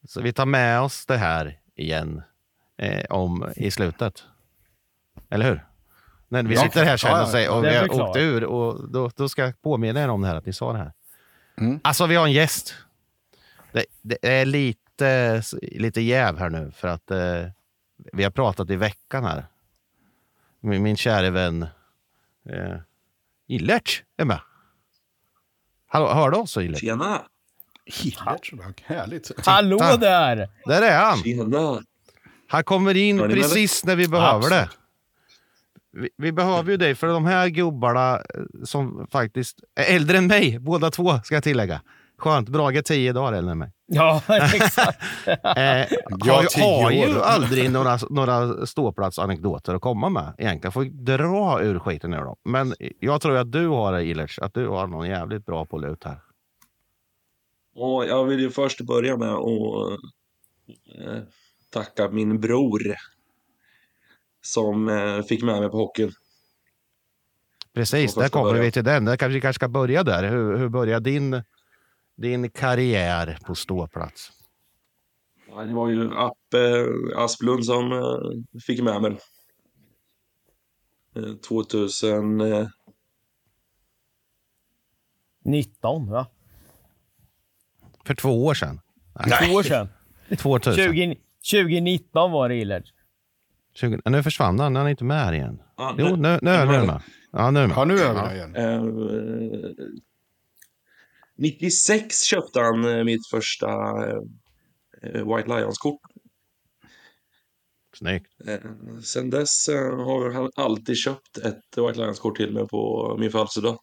Så vi tar med oss det här igen eh, om, i slutet. Eller hur? När vi Ja, sitter här sen ja, ja. och, säger, och Det vi är har väl klart. åkt ur och då, då ska jag påminna er om det här att ni sa det här. Mm. Alltså vi har en gäst. Det, det är lite, lite jäv här nu för att eh, vi har pratat i veckan här. Min, min käre vän eh, Illerts är med. Hallå, hör du oss Illerts? Tjena! Hillert, vad härligt. Hallå där! Där är han! Tjena! Han kommer in precis när vi behöver det. Vi, vi behöver ju dig, för de här gubbarna eh, som faktiskt är äldre än mig, båda två ska jag tillägga. Skönt, Brage tio dagar än mig. Ja, exakt. Eh, Ja, har, ju aldrig några, några ståplatsanekdoter att komma med egentligen. Får dra ur skiten nu då. Men jag tror att du har det Ilers, att du har någon jävligt bra på lut här. Och jag vill ju först börja med att eh, tacka min bror som eh, fick med mig på hockeyn. Precis, där kommer början. vi till den. Där kanske vi kanske ska börja där. Hur, hur började din, din karriär på ståplats? Ja, Det var ju Appe Asplund som eh, fick med mig. Eh, 2000... eh, 19, va? För två år sedan? Två år sedan. 2000. 20, 2019 var det Illert. 20, nu försvann han, han är inte med här igen. Ja, Jo, nu, nu är han med. Ja, nu är han med. Ja, nu är Ja. där igen. Eh, 96 köpte han eh, mitt första eh, White Lions-kort. Snyggt. Eh, Sen dess eh, har han alltid köpt ett White Lions-kort till mig på min födelsedag.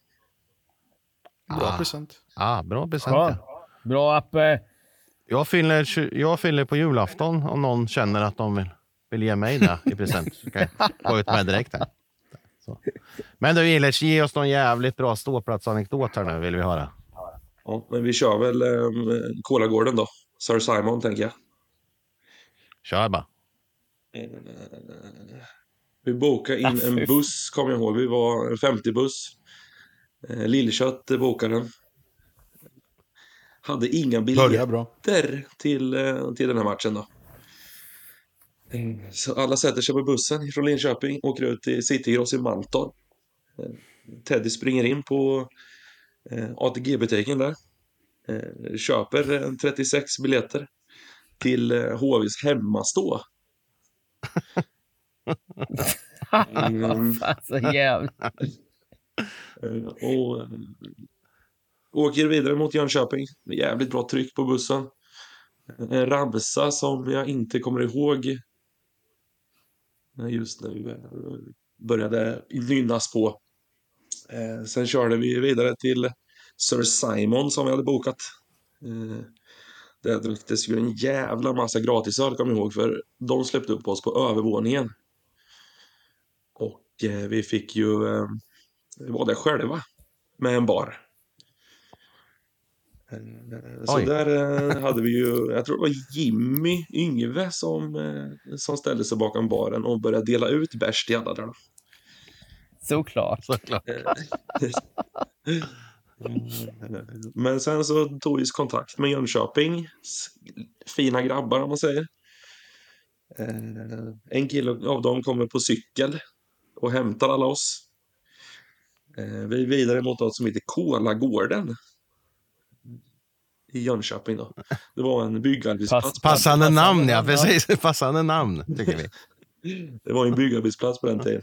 Bra present. Ah, bra present. Ja. Bra Appe. Jag fyller, jag fyller på julafton om någon känner att de vill, vill ge mig det i present. Så kan jag gå ut med direkt här. Så. Men du Ilers, ge oss någon jävligt bra ståplatsanekdot här nu vill vi höra. Ja, men vi kör väl eh, Kolagården då. Sir Simon, tänker jag. Kör bara. Eh, Vi bokade in Ah, en buss, kommer jag ihåg. Vi var en 50-buss. Eh, Lillkött bokade den. Hade inga biljetter till, eh, till den här matchen då. Eh, Så alla sätter sig på bussen från Linköping, åker ut till Citygross i Mantorp. Eh, Teddy springer in på eh, ATG-butiken där. Eh, Köper eh, 36 biljetter till eh, HVs hemmastå. Mm. Så jävla... Eh, Och eh, åker vidare mot Jönköping. Jävligt bra tryck på bussen. En ramsa som jag inte kommer ihåg eh, just nu eh, började nynnas på. Eh, Sen körde vi vidare till Sir Simon som vi hade bokat. Eh, Där dricktes ju en jävla massa gratisöl kommer jag ihåg för de släppte upp oss på övervåningen. Och eh, vi fick ju eh, vi var där själva med en bar. Eh, Så Oj. där eh, hade vi ju, jag tror det var Jimmy Yngve som, som ställde sig bakom baren och började dela ut bärs till alla där. Såklart. Såklart. Eh, Men sen så tog vi kontakt med Jönköping. Fina grabbar om man säger. Eh, En kille av dem kommer på cykel och hämtar alla oss. Eh, Vi är vidare mot något som heter Kolagården. I Jönköping då. Det var en byggarbetsplats. Passande namn, ja. Precis. Passande namn, tycker vi. Det var en byggarbetsplats på den tiden.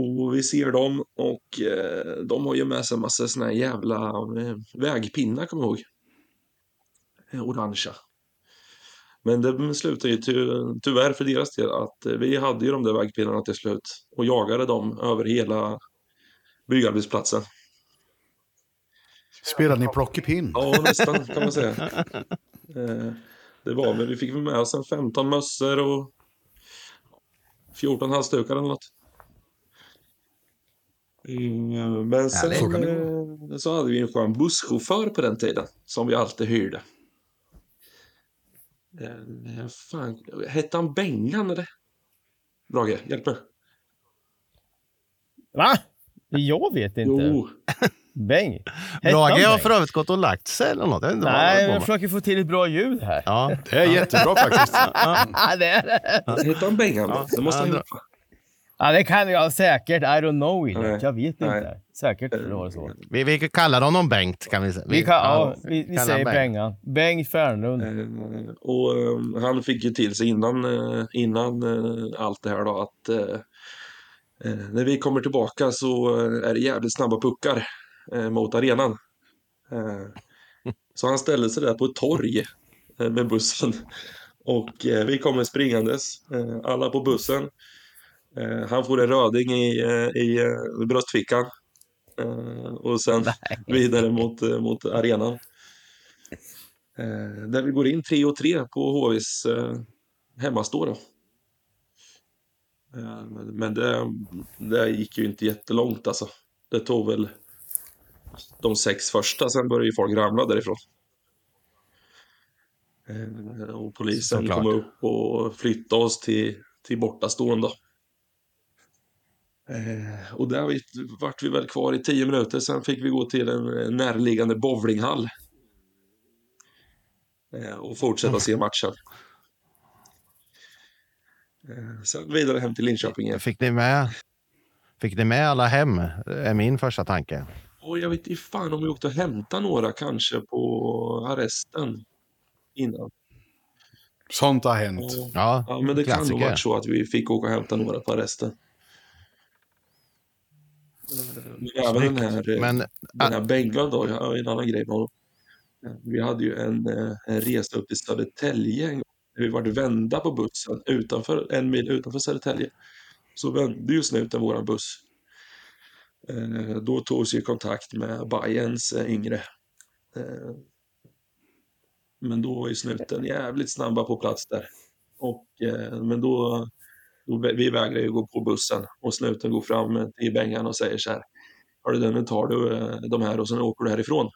Och vi ser dem och eh, de har ju med sig en massa såna här jävla eh, vägpinnar, kommer jag ihåg. Eh, orangea. Men det slutar ju ty tyvärr för deras del att eh, vi hade ju de där vägpinnarna till slut och jagade dem över hela byggarbetsplatsen. Spelade ni plockepinn? Ja, nästan kan man säga. Eh, det var väl, vi fick med oss en 15 mössor och 14 halsdukar eller något. Men sen Härligt. eh, så hade vi en skön busschaufför på den tiden som vi alltid hyrde. Eh, Fan, hette han Bengan eller? Brage, hjälp mig. Va? Jag vet inte. Jo. Bäng. Brage har för övrigt gått och lagt sig eller något. Nej, jag försöker få till ett bra ljud här. Ja, Det är jättebra faktiskt. Ja, det är det. Hette han Bengan? Det måste han Ja, det kan jag säkert. I don't know. Nej. Jag vet Nej. inte. Säkert det var så. Vi, vi kallar honom Bengt, kan vi säga. Vi, kan, ja, vi, vi säger. Bengan. Bengt Fernlund. Eh, Och eh, han fick ju till sig innan, eh, innan eh, allt det här då att eh, eh, när vi kommer tillbaka så är det jävligt snabba puckar mot arenan. Så han ställde sig där på ett torg med bussen. Och vi kommer springandes, alla på bussen. Eh, han får en röding i, eh, i eh, bröstfickan. Eh, och sen vidare mot, mot arenan. Eh, där vi går in 3 och 3 på HVs eh, hemmastå då. Men det, det gick ju inte jättelångt alltså. Det tog väl de sex första, sen började ju folk ramla därifrån. Och polisen Såklart. kom upp och flyttade oss till, till bortastående. Eh, och där vi- vart vi väl kvar i tio minuter, sen fick vi gå till en närliggande bowlinghall eh, och fortsätta se matchen. Eh, Sen vidare hem till Linköping igen. Fick ni med, fick ni med alla hem? är min första tanke. Och jag vet inte fan om vi åkte och hämtade några kanske på arresten innan. Sånt har hänt. Ja, Ja, men det kan nog klassiker. varit så att vi fick åka och hämta några på arresten. Men även den här, eh, Men den här Bengan då, jag har en annan grej med. Vi hade ju en, eh, en resa upp till Södertälje en gång. Vi var vända på bussen utanför, en mil utanför Södertälje. Så vände ju snuten våran buss. Eh, Då togs ju kontakt med Bajens eh, yngre. Eh, Men då var ju snuten jävligt snabba på plats där. Och, eh, men då, vi vägrar ju gå på bussen och snuten går fram till Bengan och säger så här. Hörru du, nu tar du eh, de här och sen åker du härifrån.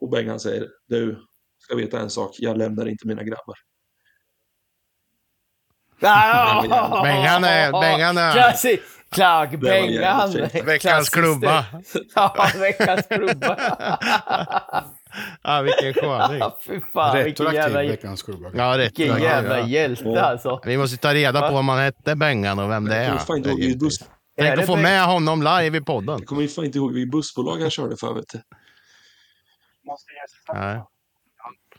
Och Bengan säger, du ska veta en sak, jag lämnar inte mina grabbar. Bengan är- Bengan är-! Clark Bengan! Veckans klubba. det. Ja, veckans klubba. Ja, vilken sköning. Fy fan, vilken Retroaktiv jävla, veckans klubba. Ja, rätt. vilken jävla hjälte alltså. Vi måste ta reda på om han hette Bengan och vem det är. fan inte ihåg buss, Är Tänk det att få med honom live i podden. jag kommer fan inte ihåg vilket bussbolag han körde för. Vet du. Nej.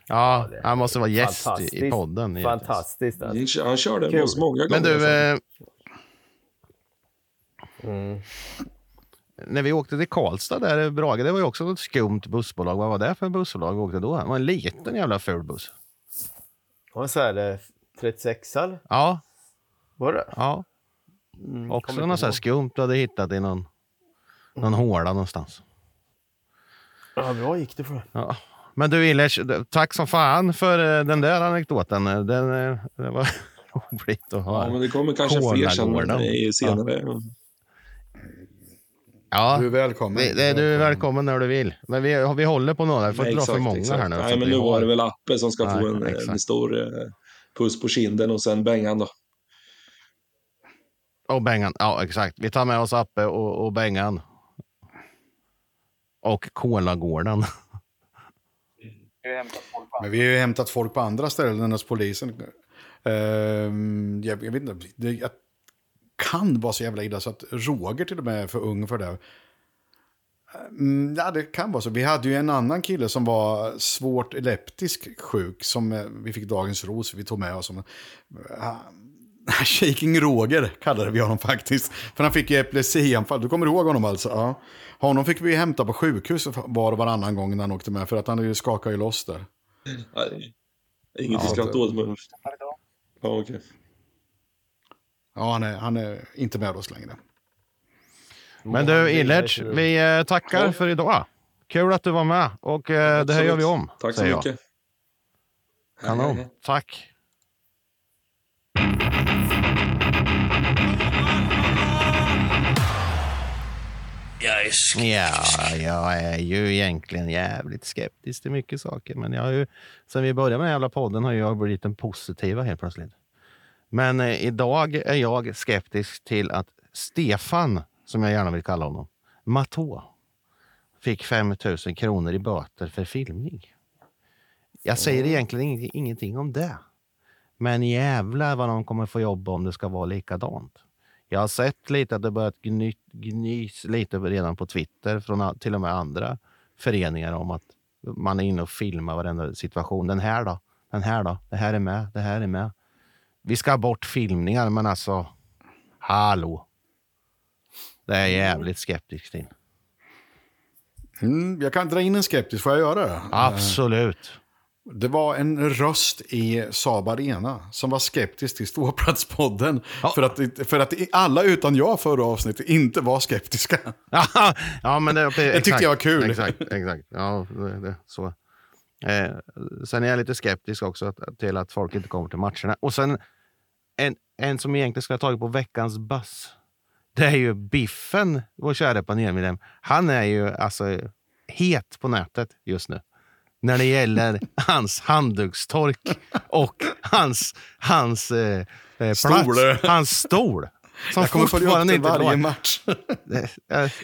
Ja, han måste vara gäst i, podden. Fantastiskt alltså. Han körde med oss många gånger. Men du, för- eh, Mm. När vi åkte till Karlstad där, Brage, det var ju också något skumt bussbolag. Vad var det för bussbolag vi åkte då? Det var en liten jävla ful buss. Vad så här, det 36 eller? Ja, Var det? ja. Mm, Också något så här skumt du hade hittat i någon, någon håla någonstans. Ja, bra gick det för. Ja. Men du Illers, tack som fan för eh, den där anekdoten. Den, eh, det var roligt att höra. ja, men det kommer kanske fler sen senare. Ja, Du är välkommen. det, det, du är välkommen när du vill. Men vi, vi håller på några, vi får dra för många exakt. här nu. Nej, men nu var det väl Appe som ska Nej, få en, en exakt. stor eh, puss på kinden och sen Bengan då. Och Bengan, ja exakt. Vi tar med oss Appe och, och Bengan. Och Kolagården. Men vi har ju hämtat folk på andra ställen än hos polisen. Ehm, jag, jag vet inte, det jag kan vara så jävla illa så att Roger till och med är för ung för det. Mm, ja, det kan vara så. Vi hade ju en annan kille som var svårt epileptisk sjuk som eh, vi fick dagens ros. Vi tog med oss. Som, Shaking Roger kallade vi honom faktiskt. För han fick ju epilepsianfall. Du kommer ihåg honom alltså? Ja. Honom fick vi hämta på sjukhus var och varannan gång när han åkte med. För att han ju skakade ju loss där. Nej, Inget Ja, att skratta åt, men... Ja, okej. Ja, han är, han är inte med oss längre. Men du Illerts, vi eh, tackar för idag. Kul att du var med och eh, det här gör vi om. Tack så jag. mycket. Kanon. Tack. Jag är Ja, jag är ju egentligen jävligt skeptisk till mycket saker. Men jag har ju, sen vi började med den jävla podden har jag blivit en positiva helt plötsligt. Men eh, idag är jag skeptisk till att Stefan, som jag gärna vill kalla honom, Matå, fick 5 000 kronor i böter för filmning. Jag säger egentligen ingenting, om det. Men jävlar vad de kommer få jobba om det ska vara likadant. Jag har sett lite att det börjat gny, gnys lite redan på Twitter från till och med andra föreningar om att man är inne och filmar varenda situation. Den här då? Den här då? Det här är med. Det här är med. Vi ska ha bort filmningar, men alltså, hallå. Det är jag jävligt skeptisk till. Mm, jag kan dra in en skeptisk, får jag göra det? Absolut. Det var en röst i Saab Arena som var skeptisk till Ståplatspodden. För, att, för att alla utan jag förra avsnittet inte var skeptiska. ja, men det, Det tyckte jag var kul. Exakt, exakt. Ja, det, det, så. Eh, sen är jag lite skeptisk också till att folk inte kommer till matcherna. Och sen en, en som egentligen ska ha tagit på veckans buss. Det är ju Biffen, vår kära panelmedlem. Han är ju alltså het på nätet just nu. När det gäller hans handdukstork och hans, hans eh, eh, plats. Stol. Hans stol. Som jag kommer följa upp det varje drar. match.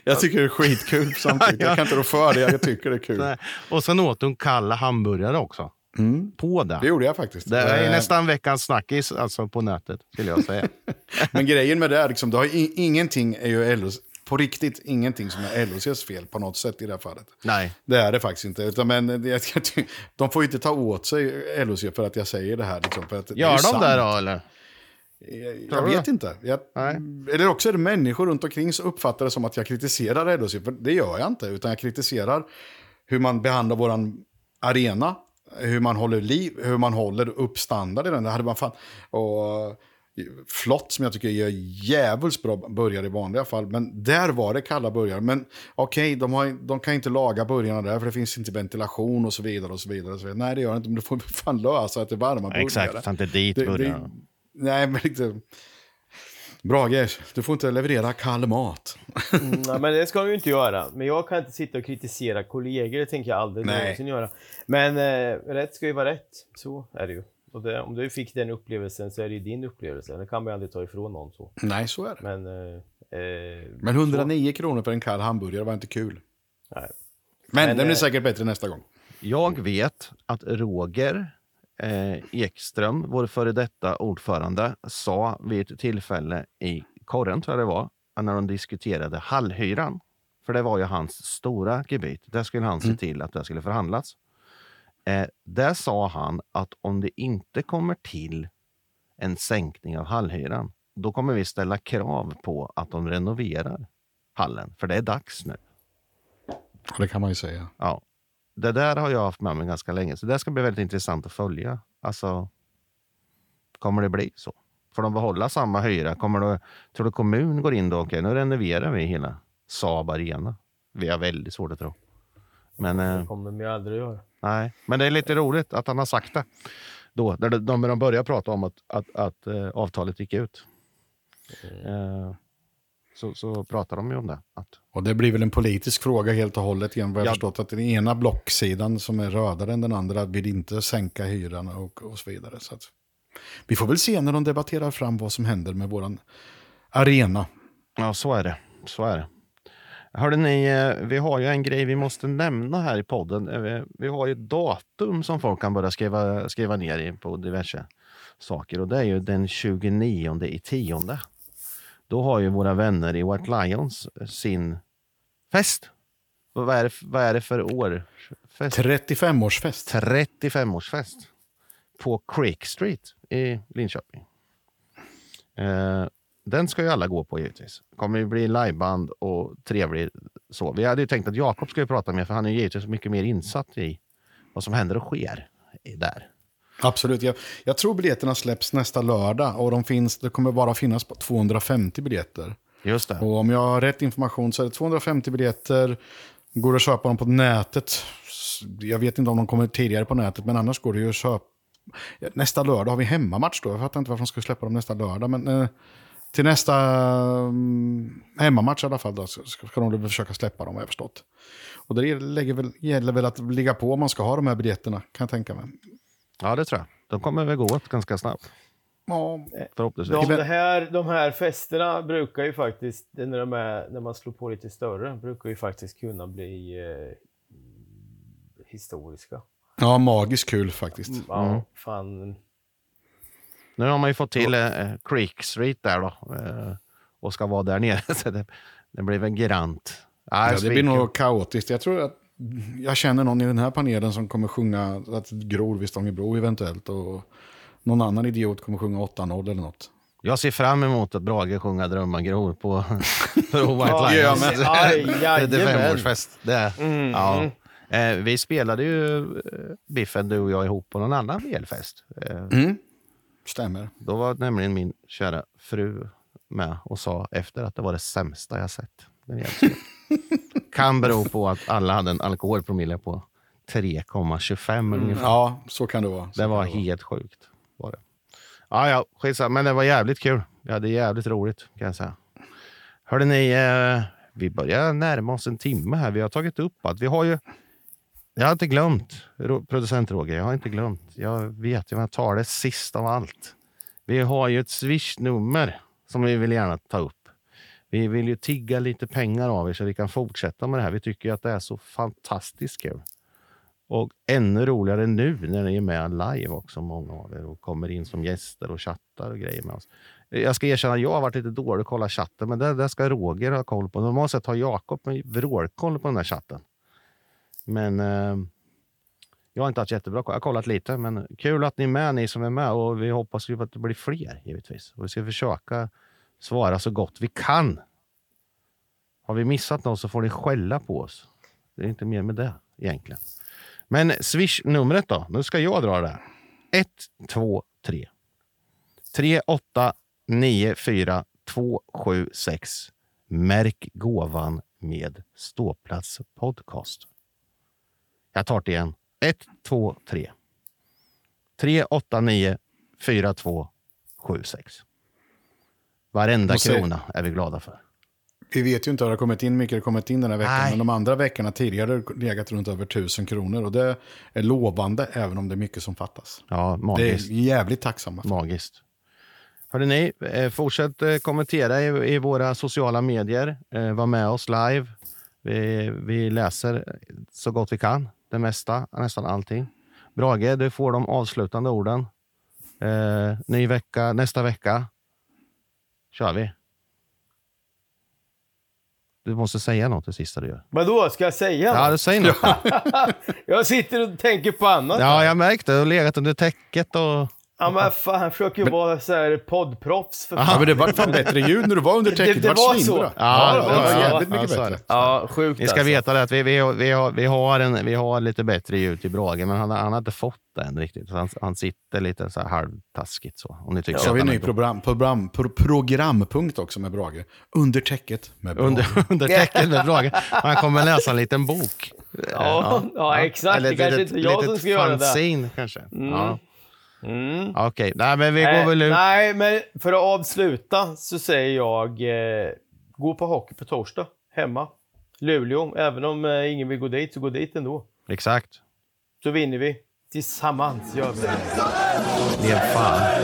Jag tycker det är skitkul samtidigt. Jag kan inte rå för det, jag tycker det är kul. Och sen åt hon kalla hamburgare också. På det. Det gjorde jag faktiskt. Det är Eh, nästan veckans snackis alltså på nätet, skulle jag säga. Men grejen med det är liksom, det har ingenting är ju LOs, på riktigt ingenting som är LOCs fel på något sätt i det här fallet. Nej. Det är det faktiskt inte. Utan, men det, de får ju inte ta åt sig LOC för att jag säger det här. Liksom, för att det är Gör ju de sant. det då, eller? Jag, jag vet det? inte. Jag, eller också är det människor runt omkring som uppfattar det som att jag kritiserar LOC. För det gör jag inte. Utan jag kritiserar hur man behandlar våran arena. Hur man håller liv, hur man håller upp standard i den. Det hade man fan, och Flott som jag tycker gör jävligt bra burgare i vanliga fall. Men där var det kalla burgare. Men okej, de, har- de kan inte laga burgarna där för det finns inte ventilation och så vidare. och så vidare. Och så vidare. Nej, det gör det inte. Men du får fan lösa att det är varma burgare. Exakt, ta inte dit burgarna. Nej, men inte... Brage, du får inte leverera kall mat. Mm, nej, men det ska du ju inte göra. Men jag kan inte sitta och kritisera kollegor, det tänker jag aldrig Nej. någonsin göra. Men eh, rätt ska ju vara rätt, så är det ju. Och det, om du fick den upplevelsen så är det ju din upplevelse. Det kan man ju aldrig ta ifrån någon så. Nej, så är det. Men, eh, eh, Men 109 kronor för en kall hamburgare var inte kul. Nej. Men, Men, den blir eh, säkert bättre nästa gång. Jag vet att Roger Ekström, vår före detta ordförande, sa vid ett tillfälle i korren, tror jag det var, när de diskuterade hallhyran. För det var ju hans stora gebit. Där skulle han se Mm. till att det skulle förhandlas. Eh, där sa han att om det inte kommer till en sänkning av hallhyran, då kommer vi ställa krav på att de renoverar hallen. För det är dags nu. Det kan man ju säga. Ja. Det där har jag haft med mig ganska länge, så det ska bli väldigt intressant att följa. Alltså, kommer det bli så? Får de behålla samma hyra? Kommer det, tror du kommun går in då? Okej, nu renoverar vi hela Saab Arena. Vi har väldigt svårt att tro. Men, eh, det kommer vi aldrig göra. nej. Men det är lite roligt att han har sagt det. Då, när de, de, när de började prata om att, att, att eh, avtalet gick ut. Eh, så, så pratar de ju om det. Att, Och det blir väl en politisk fråga helt och hållet igen. Vad jag Ja. förstått att den ena blocksidan som är rödare än den andra vill inte sänka hyran och, och så vidare. Så att, vi får väl se när de debatterar fram vad som händer med våran arena. Ja, så är det. Så är det. Hörde ni, eh, vi har ju en grej vi måste nämna här i podden. Eh, vi- Vi har ju datum som folk kan börja skriva, skriva ner i på diverse saker och det är ju den 29 i tionde. Då har ju våra vänner i White Lions sin fest. Vad är det, vad är det för år? Fest? 35-årsfest. 35-årsfest på Creek Street i Linköping. Eh, den ska ju alla gå på givetvis. kommer ju bli liveband och trevlig så. Vi hade ju tänkt att Jakob skulle prata med för han är ju givetvis mycket mer insatt i vad som händer och sker där. Absolut. Jag, jag tror biljetterna släpps nästa lördag och de finns, det kommer bara finnas på 250 biljetter. Just det. Och om jag har rätt information så är det 250 biljetter. Går det att köpa dem på nätet? Jag vet inte om de kommer tidigare på nätet, men annars går det ju att köpa. Nästa lördag har vi hemmamatch då. Jag fattar inte varför de skulle släppa dem nästa lördag. Men eh, till nästa mm, hemmamatch i alla fall då, ska, ska de försöka släppa dem, har jag förstått. Och det väl, gäller väl att ligga på om man ska ha de här biljetterna, kan jag tänka mig. Ja, det tror jag. De kommer väl gå åt ganska snabbt. Ja, Förhoppningsvis. De, det här, de här festerna brukar ju faktiskt, när, de är, när man slår på lite större, brukar ju faktiskt kunna bli eh, historiska. Ja, magiskt kul faktiskt. Ja, Mm. fan. Nu har man ju fått till eh, Creek Street där då. Eh, och ska vara där nere. Så det, det blir väl grant. Ja, Ja, det blir nog kaotiskt. Jag tror att jag känner någon i den här panelen som kommer sjunga att Gror vid Stångebro eventuellt. Och någon annan idiot kommer sjunga 8-0 eller något. Jag ser fram emot att Brage sjunger Drömmar gror på, på White Lions. Aj, det är femårsfest. Det. Mm, Ja. Eh, vi spelade ju eh, Biffen, du och jag, ihop på någon annan VL-fest. Eh, Mm. Stämmer. Då var nämligen min kära fru med och sa efter att det var det sämsta jag sett. Den. kan bero på att alla hade en alkoholpromille på 3,25 ungefär. Ja, så kan det vara. Så Det var det vara. helt sjukt. Var det. Ja, ja, skitsamma. Men det var jävligt kul. Vi hade jävligt roligt kan jag säga. Hörde ni, eh, vi börjar närma oss en timme här. Vi har tagit upp att vi har ju... Jag har inte glömt, Ro- producent Roger, jag har inte glömt. Jag vet ju, jag tar det sist av allt. Vi har ju ett swish-nummer som vi vill gärna ta upp. Vi vill ju tigga lite pengar av er så vi kan fortsätta med det här. Vi tycker ju att det är så fantastiskt kul. Och ännu roligare nu när ni är med live också, många av er, och kommer in som gäster och chattar och grejer med oss. Jag ska erkänna, jag har varit lite dålig att kolla chatten, men det, det ska Roger ha koll på. Normalt sett har Jakob vrålkoll på den här chatten. Men eh, jag har inte haft jättebra koll. Jag har kollat lite, men kul att ni är med, ni som är med. Och vi hoppas ju att det blir fler, givetvis. Och vi ska försöka svara så gott vi kan. Har vi missat något så får ni skälla på oss. Det är inte mer med det egentligen. Men Swish-numret då? Nu ska jag dra det. 1, 2, 3. 3, 8, 9, 4, 2, 7, 6. Märk gåvan med ståplats podcast. Jag tar det igen. 1, 2, 3. 3, 8, 9, 4, 2, 7, 6. Varenda se- krona är vi glada för. Vi vet ju inte hur det har kommit in, mycket det har kommit in den här veckan. Nej. Men de andra veckorna tidigare har det legat runt över tusen kronor. Och det är lovande, även om det är mycket som fattas. Ja, Det magiskt. är jävligt tacksamma för. Magiskt. Hörde ni, eh, fortsätt eh, kommentera i, i våra sociala medier. Eh, var med oss live. Vi, vi läser så gott vi kan. Det mesta, nästan allting. Brage, du får de avslutande orden. Ny vecka, nästa vecka kör vi. Du måste säga något det sista du gör. Vadå, ska jag säga Ja, något? du säger något. jag sitter och tänker på annat. Ja, jag märkte. Du har legat under täcket och... Ja, men fan, han försöker ju vara så här poddproffs för Ja, men det var fan bättre ljud när du var under täcket. Det, Det det var var så. svinbra. Ja, det var ja, jävligt ja, mycket bättre. Ja, sjukt Ni ska alltså. veta det att vi, vi, har- vi, har, vi, har en, vi har lite bättre ljud till Brage, men han, har- han har inte fått det än riktigt. Han, han sitter lite så här halvtaskigt så. Om ni tycker Så har vi en ny program, program, pro, programpunkt också med Brage. Under täcket med Brage. under, under täcket med Brage. Han kommer läsa en liten bok. Ja, ja, exakt. Eller Det kanske inte jag som ska göra det. fanzine kanske. Mm. Ja. Mm. Okej, nej men vi går Nej, väl ut. nej, men för att avsluta så säger jag eh, gå på hockey på torsdag hemma. Luleå, även om eh, ingen vill gå dit så gå dit ändå. Exakt. Så vinner vi. Tillsammans gör vi det. Lev fan.